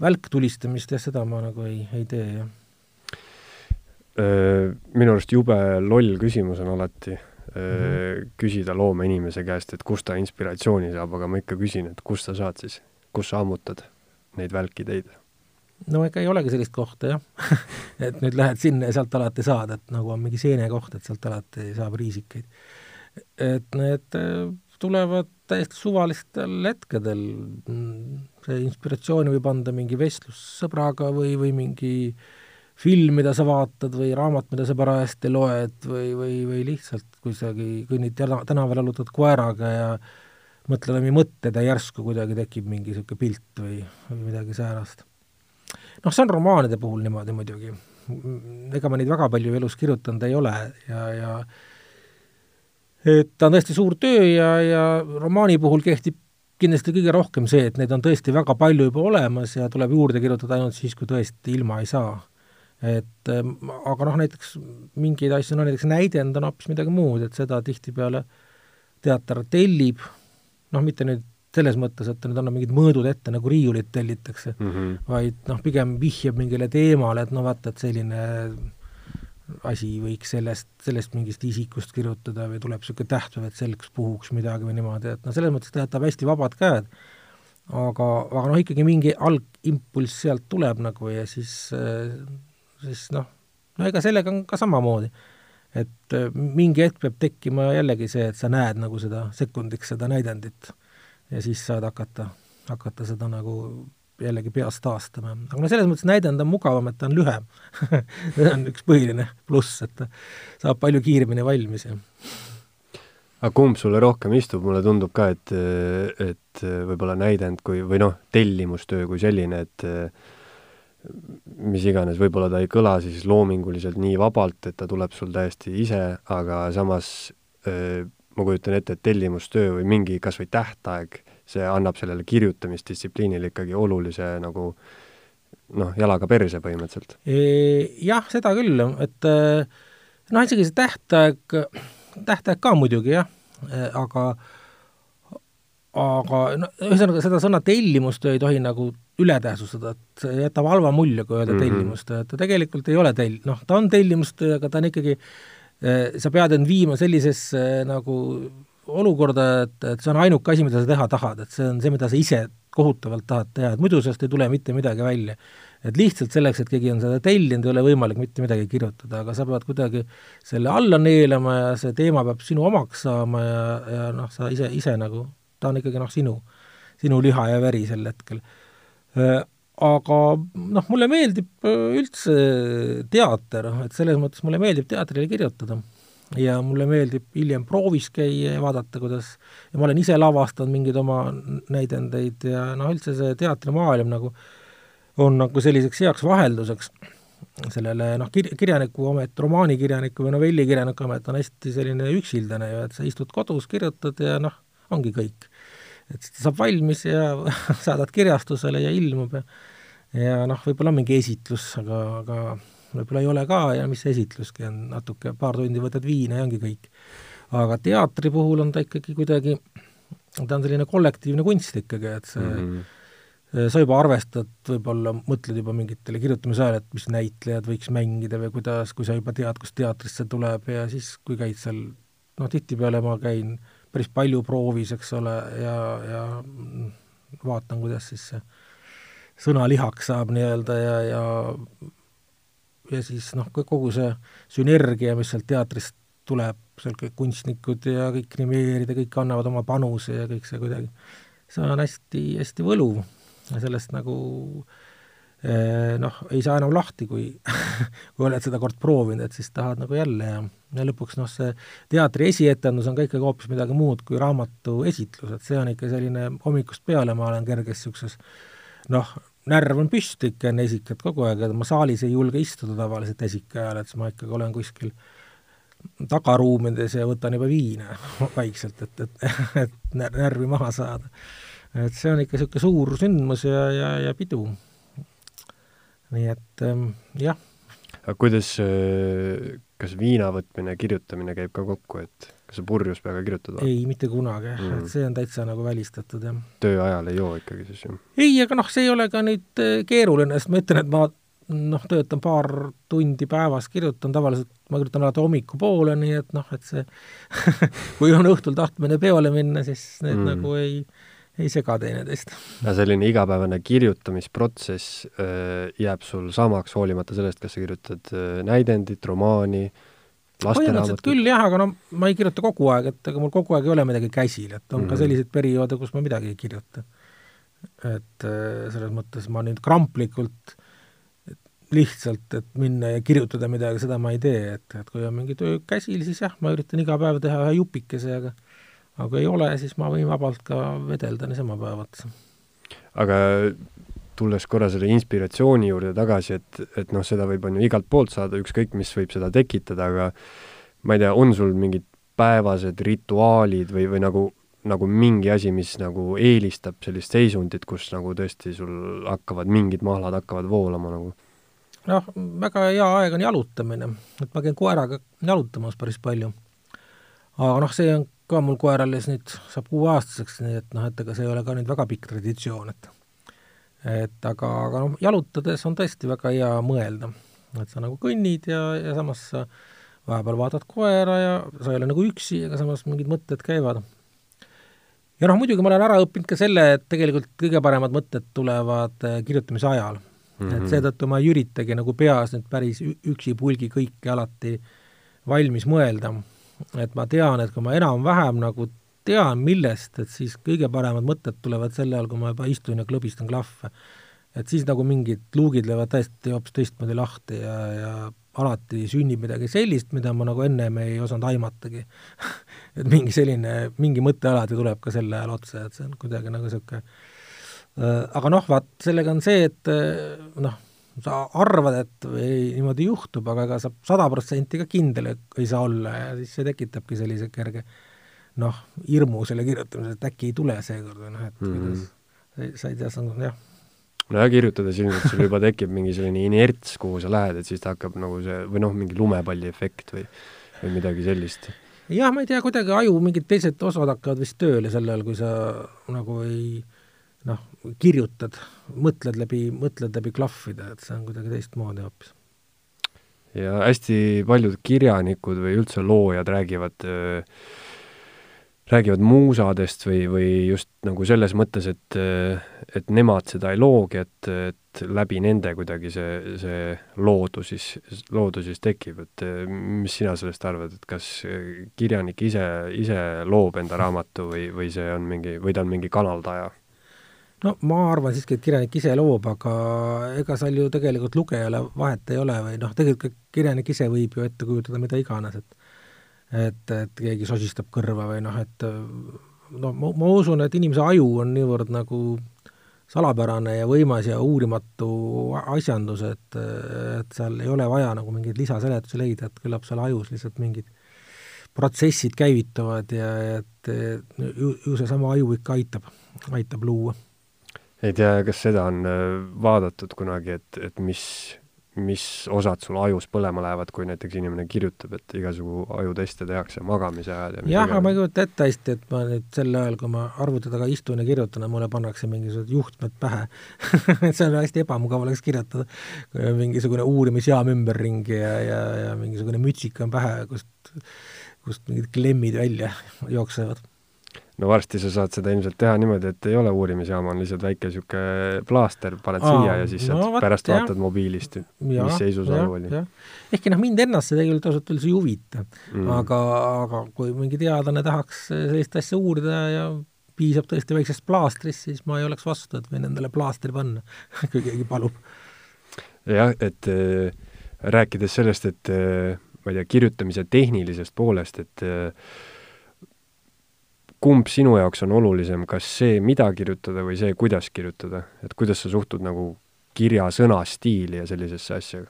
välktulistamist jah, seda ma nagu ei, ei tee, jah. Minu arust jube loll küsimus on alati -hmm. küsida loomeinimese käest, et kust ta inspiratsiooni saab, aga ma ikka küsin, et kust sa saad siis, kus sa ammutad neid välkiteid? no ega ei olegi sellist kohta jah et nüüd lähed sinna ja sealt alati saad, et nagu on mingi seenekoht, et sealt alati saab riisikeid. et need tulevad täiesti suvalistel hetkedel. see inspiratsiooni võib anda mingi vestlus sõbraga või, või mingi film, mida sa vaatad või raamat, mida sa parajasti loed või, või, või lihtsalt kusagil kõnnid tänaval jalutad koeraga ja mõtled omi mõtted ja järsku kuidagi tekib mingi niisugune pilt või, või midagi säärast. noh, see on romaanide puhul niimoodi muidugi. ega ma neid väga palju elus kirjutanud ei ole ja, ja et ta on tõesti suur töö ja, ja romaani puhul kehtib kindlasti kõige rohkem see, et neid on tõesti väga palju juba olemas ja tuleb juurde kirjutada ainult siis, kui tõesti ilma ei saa. Et ähm, aga noh, näiteks mingeid asju, no näiteks näidend on hoopis midagi muud, et seda tihtipeale teater tellib, noh, mitte nüüd selles mõttes, et nüüd annab mingid mõõdud ette, nagu riiulit tellitakse mm, -hmm. vaid noh, pigem vihjab mingile teemale, et no vaata, et selline asi võiks sellest, sellest mingist isikust kirjutada või tuleb niisugune tähtpäev, et selleks puhuks midagi või niimoodi, et noh, selles mõttes ta jätab hästi vabad käed, aga, aga noh, ikkagi mingi algimpulss sealt tuleb nagu ja siis, siis noh, no ega sellega on ka samamoodi. et mingi hetk peab tekkima jällegi see, et sa näed nagu seda sekundiks seda näidendit ja siis saad hakata, hakata seda nagu jällegi peas taastama. aga no selles mõttes näidend on mugavam, et ta on lühem see on üks põhiline pluss, et ta saab palju kiiremini valmis ja aga kumb sulle rohkem istub, mulle tundub ka, et, et võib-olla näidend kui, või noh, tellimustöö kui selline, et mis iganes, võib-olla ta ei kõla siis loominguliselt nii vabalt, et ta tuleb sul täiesti ise, aga samas ma kujutan ette, et tellimustöö või mingi kas või tähtaeg see annab sellele kirjutamisdistsipliinile ikkagi olulise nagu noh, jalaga perse põhimõtteliselt. Jah, seda küll, et noh, isegi see tähtaeg, tähtaeg ka muidugi jah, aga aga no ühesõnaga, seda sõna tellimustöö ei tohi nagu ületähtsustada, et see jätab halva mulje, kui öelda mm -hmm. tellimustöö, et ta tegelikult ei ole tell-, noh, ta on tellimustöö, aga ta on ikkagi, sa pead end viima sellisesse nagu olukorda, et, et see on ainuke asi, mida sa teha tahad, et see on see, mida sa ise kohutavalt tahad teha, et muidu sellest ei tule mitte midagi välja. et lihtsalt selleks, et keegi on seda tellinud, ei ole võimalik mitte midagi kirjutada, aga sa pead kuidagi selle alla neelama ja see teema peab sinu omaks saama ja, ja noh, sa ise, ise nagu, ta on ikkagi noh, sinu, sinu liha ja veri sel hetkel. Äh, aga noh, mulle meeldib äh, üldse teater, et selles mõttes mulle meeldib teatrile kirjutada ja mulle meeldib hiljem proovis käia ja vaadata, kuidas, ja ma olen ise lavastanud mingeid oma näidendeid ja noh, üldse see teatrimaailm nagu on nagu selliseks heaks vahelduseks sellele noh, kir-, kirjanikuamet, romaanikirjaniku või novellikirjaniku amet on hästi selline üksildane ju, et sa istud kodus, kirjutad ja noh, ongi kõik. Et ta saab valmis ja saadad kirjastusele ja ilmub ja ja noh, võib-olla on mingi esitlus, aga, aga võib-olla ei ole ka ja mis esitluski on, natuke, paar tundi võtad viina ja ongi kõik. aga teatri puhul on ta ikkagi kuidagi, ta on selline kollektiivne kunst ikkagi, et see mm -hmm. sa juba arvestad, võib-olla mõtled juba mingitele kirjutamise ajal, et mis näitlejad võiks mängida või kuidas, kui sa juba tead, kus teatrist see tuleb ja siis, kui käid seal, noh, tihtipeale ma käin päris palju proovis, eks ole, ja, ja vaatan, kuidas siis see sõna lihaks saab nii-öelda ja, ja ja siis noh, kogu see sünergia, mis sealt teatrist tuleb, seal kõik kunstnikud ja kõik grimeerid ja kõik annavad oma panuse ja kõik see kuidagi, see on hästi, hästi võluv. Ja sellest nagu eh, noh, ei saa enam lahti, kui kui oled seda kord proovinud, et siis tahad nagu jälle ja, ja lõpuks noh, see teatri esietendus on ka ikkagi hoopis midagi muud kui raamatu esitlus, et see on ikka selline hommikust peale ma olen kerges niisuguses noh, närv on püsti ikka enne esikat kogu aeg, et ma saalis ei julge istuda tavaliselt esika ajal, et siis ma ikkagi olen kuskil tagaruumides ja võtan juba viina vaikselt, et, et, et närvi maha saada. et see on ikka niisugune suur sündmus ja, ja, ja pidu. Nii et ähm, jah. aga kuidas, äh, kas viina võtmine ja kirjutamine käib ka kokku, et kas sa purjus peaga kirjutad? ei, mitte kunagi mm., et see on täitsa nagu välistatud, jah. töö ajal ei joo ikkagi siis, jah? ei, aga noh, see ei ole ka nüüd äh, keeruline, sest ma ütlen, et ma noh, töötan paar tundi päevas, kirjutan tavaliselt, ma kirjutan alati hommikupoole, nii et noh, et see kui on õhtul tahtmine peole minna, siis need mm. nagu ei, ei sega teineteist. no selline igapäevane kirjutamisprotsess äh, jääb sul samaks, hoolimata sellest, kas sa kirjutad äh, näidendit, romaani, põhimõtteliselt küll jah, aga no ma ei kirjuta kogu aeg, et ega mul kogu aeg ei ole midagi käsil, et on mm -hmm. ka selliseid perioode, kus ma midagi ei kirjuta. et äh, selles mõttes ma nüüd kramplikult lihtsalt, et minna ja kirjutada midagi, seda ma ei tee, et, et kui on mingi töö käsil, siis jah, ma üritan iga päev teha ühe jupikese, aga aga kui ei ole, siis ma võin vabalt ka vedelda niisama päevad. aga tulles korra selle inspiratsiooni juurde tagasi, et, et noh, seda võib, on ju, igalt poolt saada, ükskõik mis võib seda tekitada, aga ma ei tea, on sul mingid päevased rituaalid või, või nagu, nagu mingi asi, mis nagu eelistab sellist seisundit, kus nagu tõesti sul hakkavad mingid mahlad hakkavad voolama nagu? noh, väga hea aeg on jalutamine, et ma käin koeraga jalutamas päris palju. aga noh, see on ka mul koer alles nüüd saab kuueaastaseks, nii et noh, et ega see ei ole ka nüüd väga pikk traditsioon, et et aga, aga noh, jalutades on tõesti väga hea mõelda, et sa nagu kõnnid ja, ja samas sa vahepeal vaatad koera ja sa ei ole nagu üksi, aga samas mingid mõtted käivad. ja noh, muidugi ma olen ära õppinud ka selle, et tegelikult kõige paremad mõtted tulevad eh, kirjutamise ajal mm. -hmm. et seetõttu ma ei üritagi nagu peas nüüd päris üksipulgi kõike alati valmis mõelda. Et ma tean, et kui ma enam-vähem nagu tean, millest, et siis kõige paremad mõtted tulevad sel ajal, kui ma juba istun ja klõbistan klahve. et siis nagu mingid luugid löövad täiesti hoopis teistmoodi lahti ja, ja alati sünnib midagi sellist, mida ma nagu ennem ei osanud aimatagi et mingi selline, mingi mõte alati tuleb ka sel ajal otsa, et see on kuidagi nagu niisugune Äh, aga noh, vaat sellega on see, et äh, noh, sa arvad, et ei, niimoodi juhtub, aga ega sa sada protsenti ka kindel ei saa olla ja siis see tekitabki sellise kerge noh, hirmu selle kirjutamisel, et äkki ei tule seekord või noh, et mm -hmm. kuidas sa ei tea, see on jah. nojah, kirjutades ilmselt sul juba tekib mingi selline inerts, kuhu sa lähed, et siis ta hakkab nagu see, või noh, mingi lumepalli efekt või, või midagi sellist. jah, ma ei tea, kuidagi aju mingid teised osad hakkavad vist tööle sel ajal, kui sa nagu ei noh, kirjutad, mõtled läbi, mõtled läbi klahvide, et see on kuidagi teistmoodi hoopis. ja hästi paljud kirjanikud või üldse loojad räägivad äh, räägivad muusadest või, või just nagu selles mõttes, et, et nemad seda ei loogi, et, et läbi nende kuidagi see, see loodus siis, loodus siis tekib, et mis sina sellest arvad, et kas kirjanik ise, ise loob enda raamatu või, või see on mingi, või ta on mingi kanaldaja? No ma arvan siiski, et kirjanik ise loob, aga ega seal ju tegelikult lugejale vahet ei ole või noh, tegelikult kirjanik ise võib ju ette kujutada mida iganes, et et, et keegi sosistab kõrva või noh, et no ma, ma usun, et inimese aju on niivõrd nagu salapärane ja võimas ja uurimatu asjandus, et, et seal ei ole vaja nagu mingeid lisaseletusi leida, et küllap seal ajus lihtsalt mingid protsessid käivituvad ja et ju, ju seesama aju ikka aitab, aitab luua ei tea, kas seda on äh, vaadatud kunagi, et, et mis, mis osad sul ajus põlema lähevad, kui näiteks inimene kirjutab, et igasugu ajuteste tehakse magamise ajal ja jah, aga ma ei kujuta ette hästi, et ma nüüd sel ajal, kui ma arvuti taga istun ja kirjutan, mulle pannakse mingisugused juhtmed pähe. Et see on hästi ebamugav oleks kirjutada, kui on mingisugune uurimisjaam ümberringi ja, ja, ja mingisugune mütsik on pähe, kust, kust mingid klemmid välja jooksevad no varsti sa saad seda ilmselt teha niimoodi, et ei ole uurimisjaama, on lihtsalt väike niisugune plaaster, paned Aa, siia ja siis no, saad pärast jah. vaatad mobiilist, mis seisus aju oli. ehkki noh, mind ennast see tegelikult ausalt öeldes ei huvita mm.. aga, aga kui mingi teadlane tahaks sellist asja uurida ja piisab tõesti väiksest plaastrist, siis ma ei oleks vastu, et võin endale plaastri panna kui keegi palub. jah, et äh, rääkides sellest, et äh, ma ei tea, kirjutamise tehnilisest poolest, et äh, kumb sinu jaoks on olulisem, kas see, mida kirjutada või see, kuidas kirjutada, et kuidas sa suhtud nagu kirja sõnastiili ja sellisesse asja?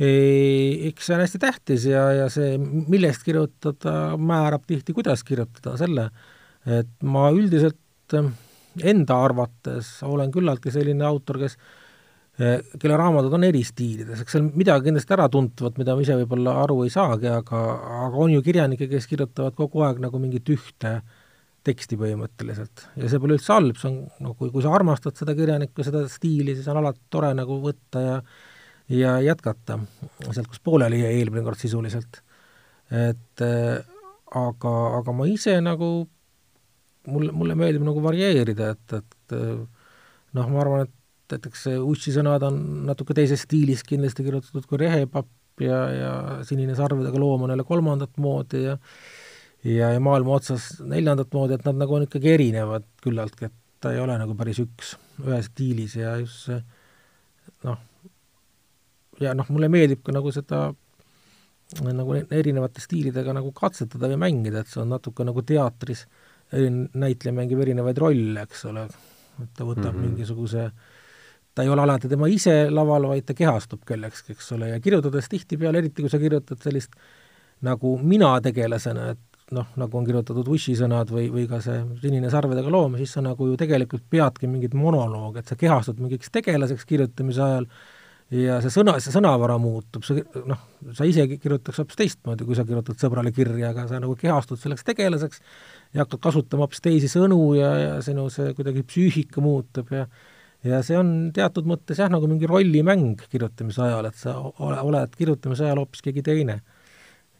eks see on hästi tähtis ja, ja see, millest kirjutada, määrab tihti, kuidas kirjutada, selle, et ma üldiselt enda arvates olen küllaltki selline autor, kes kelle raamatud on eri stiilides, eks seal midagi kindlasti äratuntavat, mida ma ise võib-olla aru ei saagi, aga, aga on ju kirjanikke, kes kirjutavad kogu aeg nagu mingit ühte teksti põhimõtteliselt. ja see pole üldse halb, see on, no kui, kui sa armastad seda kirjanikku, seda stiili, siis on alati tore nagu võtta ja ja jätkata sealt, kus pooleli jäi eelmine kord sisuliselt. et aga, aga ma ise nagu, mulle, mulle meeldib nagu varieerida, et, et noh, ma arvan, et näiteks Ussi sõnad on natuke teises stiilis kindlasti kirjutatud kui Rehepapp ja, ja Sinine sarvedega loom on jälle kolmandat moodi ja ja, ja maailma otsas neljandat moodi, et nad nagu on ikkagi erinevad küllaltki, et ta ei ole nagu päris üks, ühes stiilis ja just see noh, ja noh, mulle meeldib ka nagu seda nagu erinevate stiilidega nagu katsetada või mängida, et see on natuke nagu teatris, näitleja mängib erinevaid rolle, eks ole, et ta võtab mm -hmm. mingisuguse äh, ta ei ole alati tema ise laval, vaid ta kehastub kellekski, eks ole, ja kirjutades tihtipeale, eriti kui sa kirjutad sellist nagu mina tegelasena, et noh, nagu on kirjutatud Ushi sõnad või, või ka see Sinine sarvedega loom, siis sa nagu ju tegelikult peadki mingit monoloogi, et sa kehastud mingiks tegelaseks kirjutamise ajal ja see sõna, see sõnavara muutub, see noh, sa ise kirjutaks hoopis teistmoodi, kui sa kirjutad sõbrale kirja, aga sa nagu kehastud selleks tegelaseks ja hakkad kasutama hoopis teisi sõnu ja, ja sinu see kuidagi psüühika muutub ja ja see on teatud mõttes jah, nagu mingi rollimäng kirjutamise ajal, et sa ole, oled kirjutamise ajal hoopis keegi teine.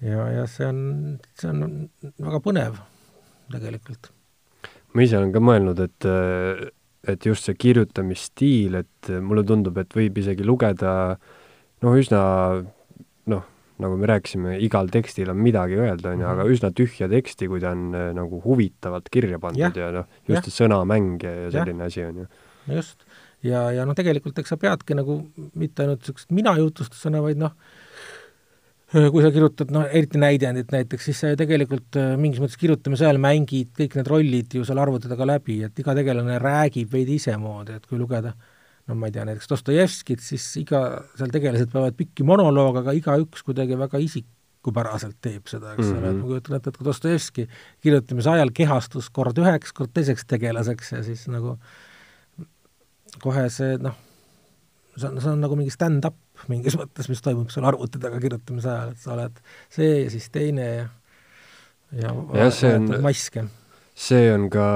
ja, ja see on, see on väga põnev tegelikult. ma ise olen ka mõelnud, et, et just see kirjutamisstiil, et mulle tundub, et võib isegi lugeda noh, üsna noh, nagu me rääkisime, igal tekstil on midagi öelda, on ju, aga mhm. üsna tühja teksti, kui ta on nagu huvitavalt kirja pandud ja, ja noh, just see sõnamäng ja, ja selline ja. asi, on ju. just ja, ja noh, tegelikult eks sa peadki nagu mitte ainult niisugust mina jutustusena, vaid noh, kui sa kirjutad, noh, eriti näidendit näiteks, siis sa ju tegelikult äh, mingis mõttes kirjutamise ajal mängid kõik need rollid ju seal arvuti taga läbi, et iga tegelane räägib veidi isemoodi, et kui lugeda no ma ei tea, näiteks Dostojevskit, siis iga, seal tegelased peavad pikki monolooge, aga igaüks kuidagi väga isikupäraselt teeb seda, eks ole mm -hmm., et ma kujutan ette, et kui Dostojevski kirjutamise ajal kehastus kord üheks, kord teiseks tegelaseks ja siis nagu äh, kohe see noh, see on, see on nagu mingi stand-up mingis mõttes, mis toimub seal arvuti taga kirjutamise ajal, et sa oled see ja siis teine ja ja, ja see on, maske. see on ka,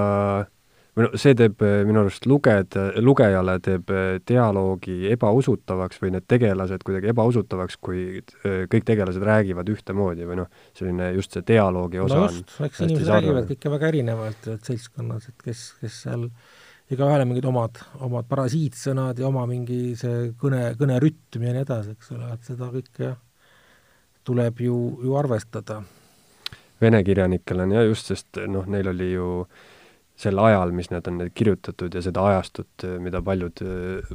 või noh, see teeb eh, minu arust lugeda, lugejale teeb eh, dialoogi ebausutavaks või need tegelased kuidagi ebausutavaks, kui eh, kõik tegelased räägivad ühtemoodi või noh, selline just see dialoogi osa no just, eks inimesed räägivad kõike väga erinevalt, seltskonnas, et kes, kes seal äh, igaühel on mingid omad, omad parasiitsõnad ja oma mingi see kõne, kõnerütm ja nii edasi, eks ole, et seda kõike tuleb ju, ju arvestada. Vene kirjanikel on jah just, sest noh, neil oli ju sel ajal, mis nad on kirjutatud ja seda ajastut, mida paljud,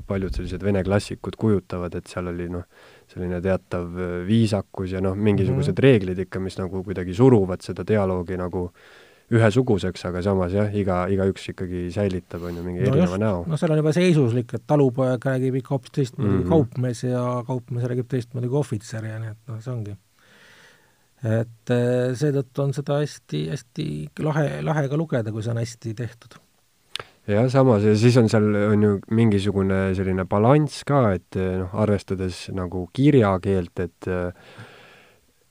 paljud sellised vene klassikud kujutavad, et seal oli noh, selline teatav viisakus ja noh, mingisugused mm -hmm. reeglid ikka, mis nagu kuidagi suruvad seda dialoogi nagu äh, ühesuguseks, aga samas jah, iga, igaüks ikkagi säilitab, on ju, mingi no erineva just, näo. noh, seal on juba seisuslik, et talupoeg räägib ikka hoopis teistmoodi mm -hmm. kaupmees ja kaupmees räägib teistmoodi kui ohvitser ja nii et noh, see ongi. et eh, seetõttu on seda hästi, hästi lahe, lahe ka lugeda, kui see on hästi tehtud jah, samas ja siis on seal, on ju mingisugune selline balanss ka, et noh, arvestades nagu kirjakeelt, et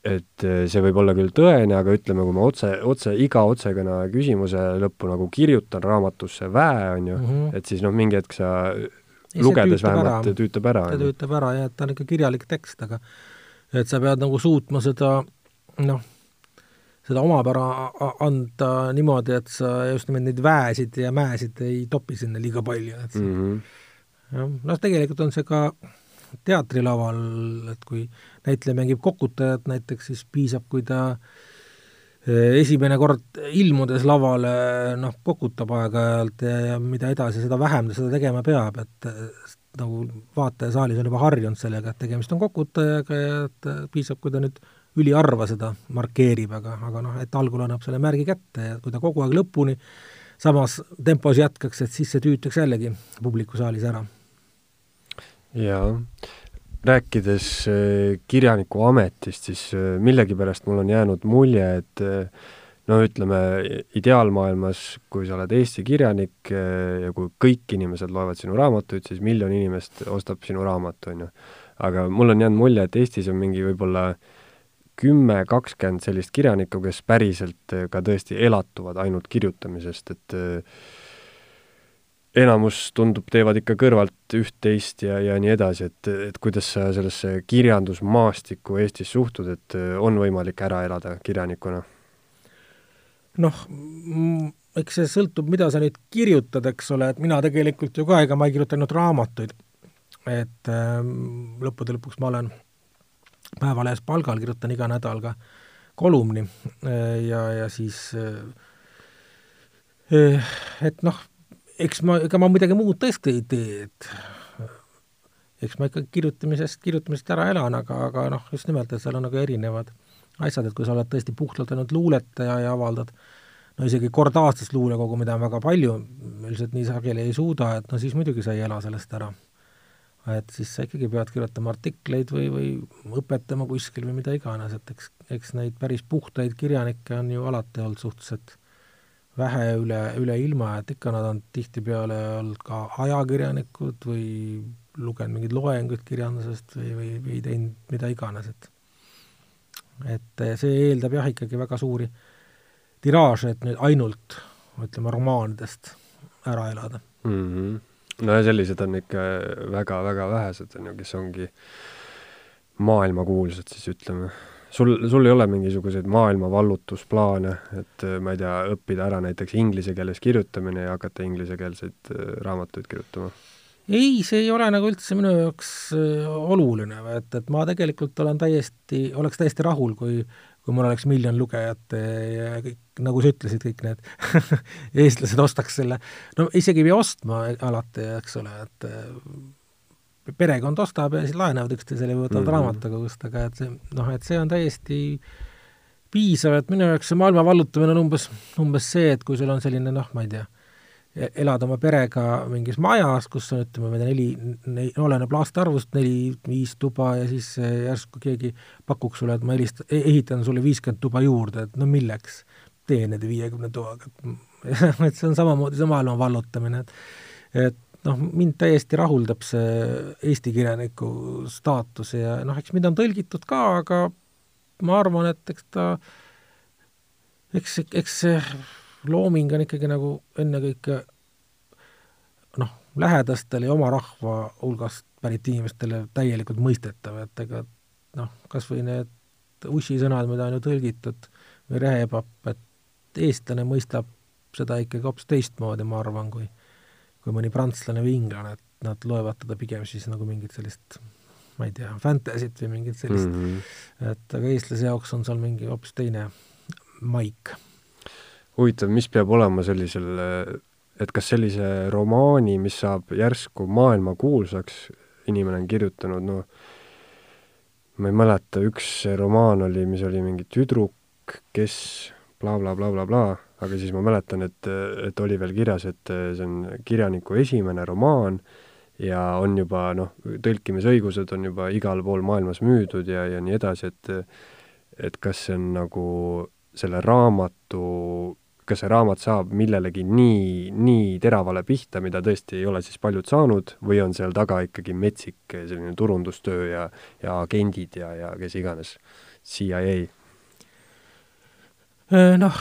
et eh, see võib olla küll tõene, aga ütleme, kui ma otse, otse, iga otsekõne küsimuse lõppu nagu kirjutan raamatusse väe, on ju mm, -hmm. et siis noh, mingi hetk sa ei, lugedes vähemalt ära. tüütab ära. ta tüütab ära jah, et ta on ikka kirjalik tekst, aga et sa pead nagu suutma seda noh, seda omapära anda niimoodi, et sa just nimelt neid väesid ja mäesid ei topi sinna liiga palju, et mm -hmm. jah, noh, tegelikult on see ka teatrilaval, et kui näitleja mängib kokutajat näiteks, siis piisab, kui ta eh, esimene kord ilmudes lavale noh, kokutab aeg-ajalt ja, ja mida edasi, seda vähem ta seda tegema peab, et nagu vaataja saalis on juba harjunud sellega, et tegemist on kokutajaga ja et piisab, kui ta nüüd üliharva seda markeerib, aga, aga noh, et algul annab selle märgi kätte ja kui ta kogu aeg lõpuni samas tempos jätkaks, et siis see tüütaks jällegi publiku saalis ära jaa. Rääkides kirjaniku ametist, siis millegipärast mul on jäänud mulje, et no ütleme, ideaalmaailmas, kui sa oled Eesti kirjanik ja kui kõik inimesed loevad sinu raamatuid, siis miljon inimest ostab sinu raamatu, on ju. aga mul on jäänud mulje, et Eestis on mingi võib-olla kümme, kakskümmend sellist kirjanikku, kes päriselt ka tõesti elatuvad ainult kirjutamisest, et enamus tundub, teevad ikka kõrvalt üht-teist ja, ja nii edasi, et, et kuidas sa sellesse kirjandusmaastikku Eestis suhtud, et on võimalik ära elada kirjanikuna? noh, eks see sõltub, mida sa nüüd kirjutad, eks ole, et mina tegelikult ju ka, ega ma ei kirjuta ainult raamatuid. et äh, lõppude lõpuks ma olen Päevalehes palgal, kirjutan iga nädal ka kolumni äh, ja, ja siis äh, äh et noh, eks ma, ega ma midagi muud tõesti ei tee, et eks ma ikka kirjutamisest, kirjutamisest ära elan, aga, aga noh, just nimelt, et seal on nagu erinevad asjad, et kui sa oled tõesti puhtalt ainult luuletaja ja avaldad no isegi kord aastas luulekogu, mida on väga palju, üldiselt nii sageli ei suuda, et no siis muidugi sa ei ela sellest ära. et siis sa ikkagi pead kirjutama artikleid või, või õpetama kuskil või mida iganes, et eks, eks neid päris puhtaid kirjanikke on ju alati olnud suhteliselt vähe üle, üle ilma, et ikka nad on tihtipeale olnud ka ajakirjanikud või lugenud mingeid loenguid kirjandusest või, või, või teinud mida iganes, et et see eeldab jah, ikkagi väga suuri tiraaže, et nüüd ainult ütleme, romaanidest ära elada mm. -hmm. no ja sellised on ikka väga-väga vähesed, on ju, kes ongi maailmakuulsad siis ütleme sul, sul ei ole mingisuguseid maailma vallutusplaane, et äh, ma ei tea, õppida ära näiteks inglise keeles kirjutamine ja hakata inglisekeelseid äh, raamatuid kirjutama? ei, see ei ole nagu üldse minu jaoks äh, oluline, et, et ma tegelikult olen täiesti, oleks täiesti rahul, kui kui mul oleks miljon lugejat ja kõik, nagu sa ütlesid, kõik need eestlased ostaks selle, no isegi ei pea ostma alati, eks ole, et perekond ostab ja siis laenavad üksteisele või võtavad mm -hmm. raamatukogust, aga et see, noh, et see on täiesti piisav, et minu jaoks see maailma vallutamine on umbes, umbes see, et kui sul on selline noh, ma ei tea, e-, elad oma perega mingis majas, kus on, ütleme, ma ei tea, neli, neli, oleneb laste arvust, neli-viis tuba ja siis järsku keegi pakuks sulle, et ma helist-, e-, ehitan sulle viiskümmend tuba juurde, et no milleks, tee nende viiekümne tubaga et see on samamoodi see maailma vallutamine, et et noh, mind täiesti rahuldab see Eesti kirjaniku staatus ja noh, eks mind on tõlgitud ka, aga ma arvan, et eks ta, eks, eks see looming on ikkagi nagu ennekõike noh, lähedastele ja oma rahva hulgast pärit inimestele täielikult mõistetav, et ega noh, kas või need ussisõnad, mida on ju tõlgitud, või rehepapp, et eestlane mõistab seda ikkagi hoopis teistmoodi, ma arvan, kui kui mõni prantslane või inglane, et nad loevad teda pigem siis nagu mingit sellist ma ei tea, fantasy't või mingit sellist mm, -hmm. et aga eestlase jaoks on seal mingi hoopis teine maik. huvitav, mis peab olema sellisel, et kas sellise romaani, mis saab järsku maailmakuulsaks, inimene on kirjutanud, noh, ma ei mäleta, üks romaan oli, mis oli mingi tüdruk, kes blablabla bla, bla, bla, bla, aga siis ma mäletan, et, et oli veel kirjas, et see on kirjaniku esimene romaan ja on juba noh, tõlkimisõigused on juba igal pool maailmas müüdud ja, ja nii edasi, et et kas see on nagu selle raamatu, kas see raamat saab millelegi nii, nii teravale pihta, mida tõesti ei ole siis paljud saanud, või on seal taga ikkagi metsik selline turundustöö ja, ja agendid ja, ja kes iganes, CIA noh,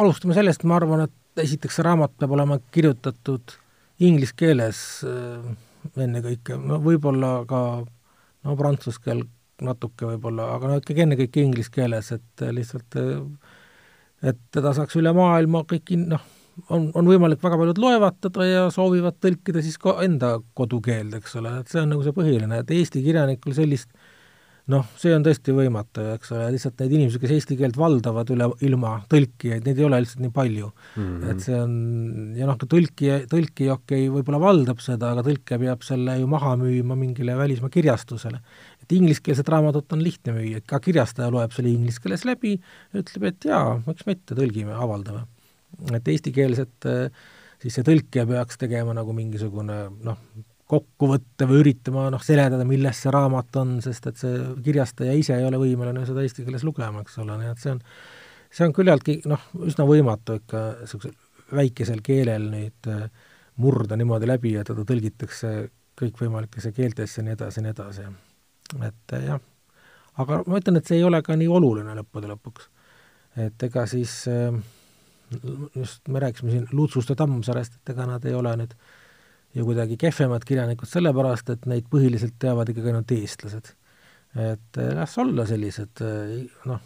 alustame sellest, ma arvan, et esiteks see raamat peab olema kirjutatud inglise keeles äh, ennekõike, no võib-olla ka no prantsuse keel natuke võib-olla, aga no ikkagi ennekõike inglise keeles, et lihtsalt et teda saaks üle maailma kõik noh, on, on võimalik, väga paljud loevad teda ja soovivad tõlkida siis ka enda kodukeelde, eks ole, et see on nagu see põhiline, et eesti kirjanikul sellist äh, noh, see on tõesti võimatu, eks ole, lihtsalt neid inimesi, kes eesti keelt valdavad üle ilma tõlkijaid, neid ei ole lihtsalt nii palju mm. -hmm. et see on, ja noh, tõlkija, tõlkija okei okay,, võib-olla valdab seda, aga tõlkija peab selle ju maha müüma mingile välismaa kirjastusele. et ingliskeelset raamatut on lihtne müüa, ka kirjastaja loeb selle inglise keeles läbi ja ütleb, et jaa, miks mitte, tõlgime, avaldame. et eestikeelset siis see tõlkija peaks tegema nagu mingisugune noh, kokku võtta või üritama noh, seletada, milles see raamat on, sest et see kirjastaja ise ei ole võimeline seda eesti keeles lugema, eks ole, nii et see on, see on küllaltki noh, üsna võimatu ikka niisugusel väikesel keelel nüüd äh, murda niimoodi läbi, et teda tõlgitakse kõikvõimalikesse keeltesse ja nii edasi ja nii edasi. et äh, jah, aga ma ütlen, et see ei ole ka nii oluline lõppude lõpuks. et ega siis äh, just me rääkisime siin Lutsust ja Tammsaarest, et ega nad ei ole nüüd ju kuidagi kehvemad kirjanikud sellepärast, et neid põhiliselt teavad ikkagi ainult eestlased. et las olla sellised noh,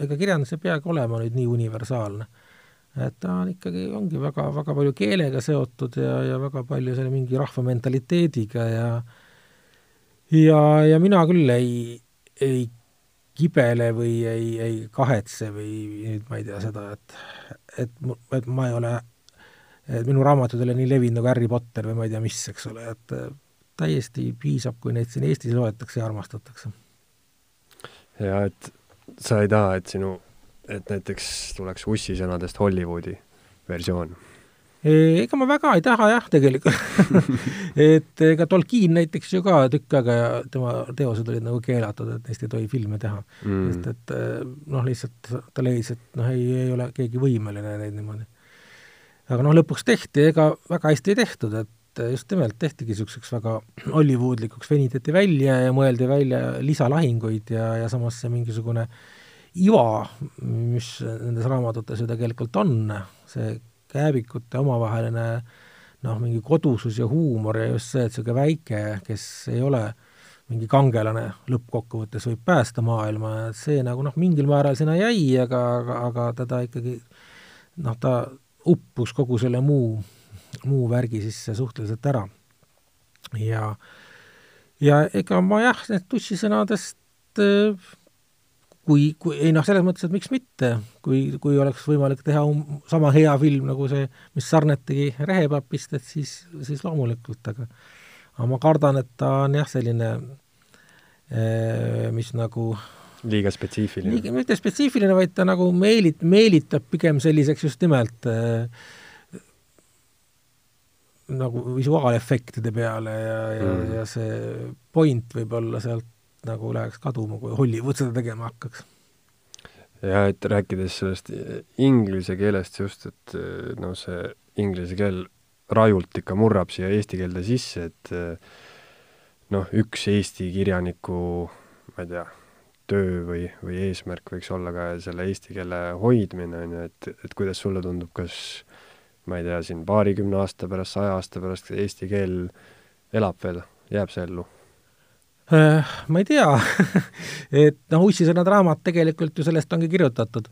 ega kirjandus ei peagi olema nüüd nii universaalne. et ta on ikkagi, ongi väga, väga palju keelega seotud ja, ja väga palju selle mingi rahva mentaliteediga ja ja, ja mina küll ei, ei kibele või ei, ei kahetse või nüüd ma ei tea seda, et, et, et ma ei ole, et minu raamatud ei ole nii levinud nagu Harry Potter või ma ei tea mis, eks ole, et täiesti piisab, kui neid siin Eestis loetakse ja armastatakse. ja et sa ei taha, et sinu, et näiteks tuleks Ussi sõnadest Hollywoodi versioon? ega ma väga ei taha jah, tegelikult et ega Tolkien näiteks ju ka tükk aega ja tema teosed olid nagu keelatud, et neist ei tohi filme teha mm.. sest et noh, lihtsalt ta leidis, et noh, ei, ei ole keegi võimeline neid niimoodi. Aga noh, lõpuks tehti, ega väga hästi ei tehtud, et just nimelt tehtigi niisuguseks väga Hollywoodlikuks, venitati välja ja mõeldi välja lisalahinguid ja, ja samas see mingisugune iva, mis nendes raamatutes ju tegelikult on, see kääbikute omavaheline noh, mingi kodusus ja huumor ja just see, et niisugune väike, kes ei ole mingi kangelane lõppkokkuvõttes võib päästa maailma, see nagu noh, mingil määral sinna jäi, aga, aga, aga teda ikkagi noh, ta uppus kogu selle muu muu värgi sisse suhteliselt ära. ja, ja ega ma jah, need tussisõnadest kui, kui ei noh, selles mõttes, et miks mitte, kui, kui oleks võimalik teha um, sama hea film nagu see, mis Sarnet tegi Rehepapist, et siis, siis loomulikult, aga aga ma kardan, et ta on jah, selline mis nagu liiga spetsiifiline. mitte spetsiifiline, vaid ta nagu meelit-, meelitab pigem selliseks just nimelt äh, nagu visuaalefektide peale ja, ja mm., ja see point võib-olla sealt nagu läheks kaduma, kui Hollywood seda tegema hakkaks. ja et rääkides sellest inglise keelest just, et noh, see inglise keel rajult ikka murrab siia eesti keelde sisse, et noh, üks Eesti kirjaniku, ma ei tea, töö või, või eesmärk võiks olla ka selle eesti keele hoidmine, on ju, et, et kuidas sulle tundub, kas ma ei tea, siin paarikümne aasta pärast, saja aasta pärast eesti keel elab veel, jääb see ellu? Äh, ma ei tea et noh, Ussisõnad raamat tegelikult ju sellest ongi kirjutatud,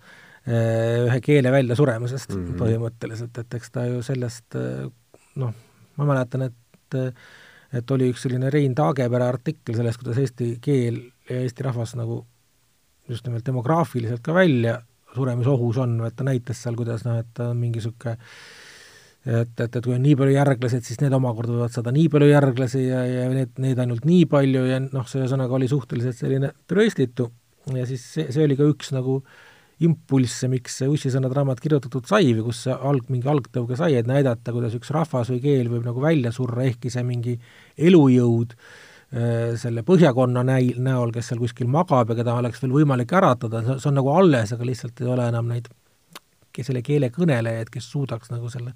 äh, ühe keele väljasuremisest mm -hmm. põhimõtteliselt, et eks ta ju sellest äh, noh, ma mäletan, et et oli üks selline Rein Taagepere artikkel sellest, kuidas eesti keel ja eesti rahvas nagu just nimelt demograafiliselt ka välja suremisohus on, et ta näitas seal, kuidas noh, et ta on mingi niisugune et, et, et kui on nii palju järglasi, et siis need omakorda võivad saada nii palju järglasi ja, ja need, neid ainult nii palju ja noh, see ühesõnaga oli suhteliselt selline trööstitu ja siis see, see oli ka üks nagu impulsse, miks see Ussisõnad raamat kirjutatud sai või kus see alg, mingi algtõuge sai, et näidata, kuidas üks rahvas või keel võib nagu välja surra, ehkki see mingi elujõud äh, selle põhjakonna näil, näol, kes seal kuskil magab ja keda oleks veel võimalik äratada, see on nagu alles, aga lihtsalt ei ole enam neid, selle keele kõnelejaid, kes suudaks nagu selle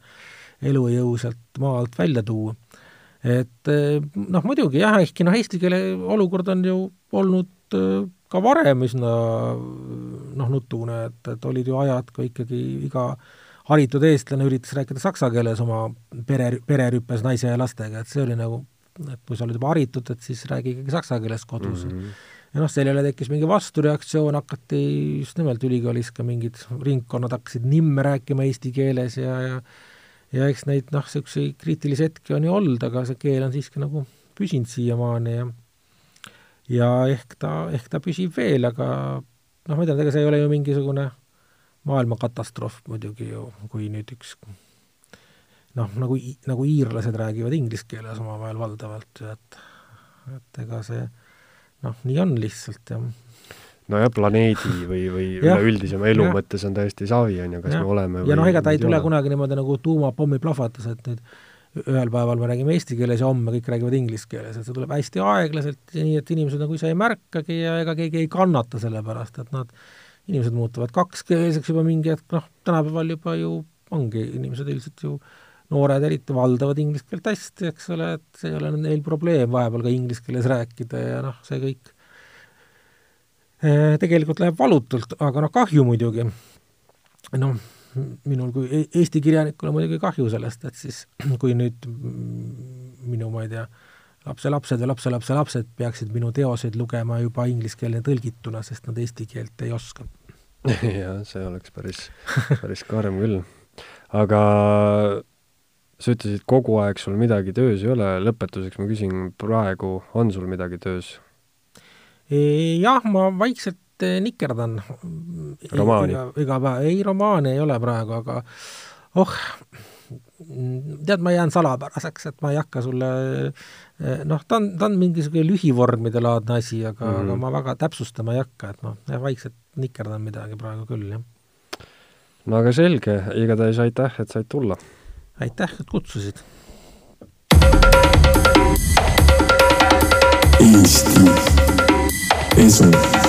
elujõu sealt maa alt välja tuua. et eh, noh, muidugi jah, ehkki noh, eesti keele olukord on ju olnud eh, ka varem üsna noh, nutune, et, et olid ju ajad, kui ikkagi iga haritud eestlane üritas rääkida saksa keeles oma pere, pererüppes naise ja lastega, et see oli nagu, et kui sa oled juba haritud, et siis räägi ikkagi saksa keeles kodus mm. -hmm ja noh, sellele tekkis mingi vastureaktsioon, hakati just nimelt ülikoolis ka mingid ringkonnad hakkasid nimme rääkima eesti keeles ja, ja ja eks neid noh, niisuguseid kriitilisi hetki on ju olnud, aga see keel on siiski nagu püsinud siiamaani ja ja ehk ta, ehk ta püsib veel, aga noh, ma ütlen, ega see ei ole ju mingisugune maailmakatastroof muidugi ju, kui nüüd üks noh, nagu, nagu iirlased räägivad inglise keeles omavahel valdavalt, et et ega see noh, nii on lihtsalt, jah nojah, planeedi või, või üleüldisema elu ja. mõttes on täiesti savi, on ju, kas ja. me oleme ja noh, ega ta ei tule ole. kunagi niimoodi nagu tuumapommi plahvatus, et nüüd ühel päeval me räägime eesti keeles ja homme kõik räägivad inglise keeles, et see tuleb hästi aeglaselt ja nii, et inimesed nagu ise ei märkagi ja ega keegi ei kannata selle pärast, et nad, inimesed muutuvad kakskeelseks juba mingi hetk, noh, tänapäeval juba ju ongi, inimesed üldiselt ju noored eriti valdavad inglise keelt hästi, eks ole, et see ei ole neil probleem vahepeal ka inglise keeles rääkida ja noh, see kõik eh, tegelikult läheb valutult, aga noh, kahju muidugi. noh, minul kui e-, Eesti kirjanikul on muidugi kahju sellest, et siis kui nüüd minu, ma ei tea, lapselapsed või lapselapselapsed peaksid minu teoseid lugema juba ingliskeelne tõlgituna, sest nad eesti keelt ei oska. jah, see oleks päris, päris karm küll. aga sa ütlesid, kogu aeg sul midagi töös ei ole, lõpetuseks ma küsin, praegu on sul midagi töös? jah, ma vaikselt et nikerdan. romaani? iga päev, ei romaani ei ole praegu, aga oh, tead, ma jään salapäraseks, et ma ei hakka sulle noh, ta on, ta on mingisugune lühivormide laadne asi, aga mm, -hmm. aga ma väga täpsustama ei hakka, et noh, vaikselt nikerdan midagi praegu küll, jah. no aga selge, igatahes aitäh, et said tulla! aitäh, et kutsusid! Eesti Esu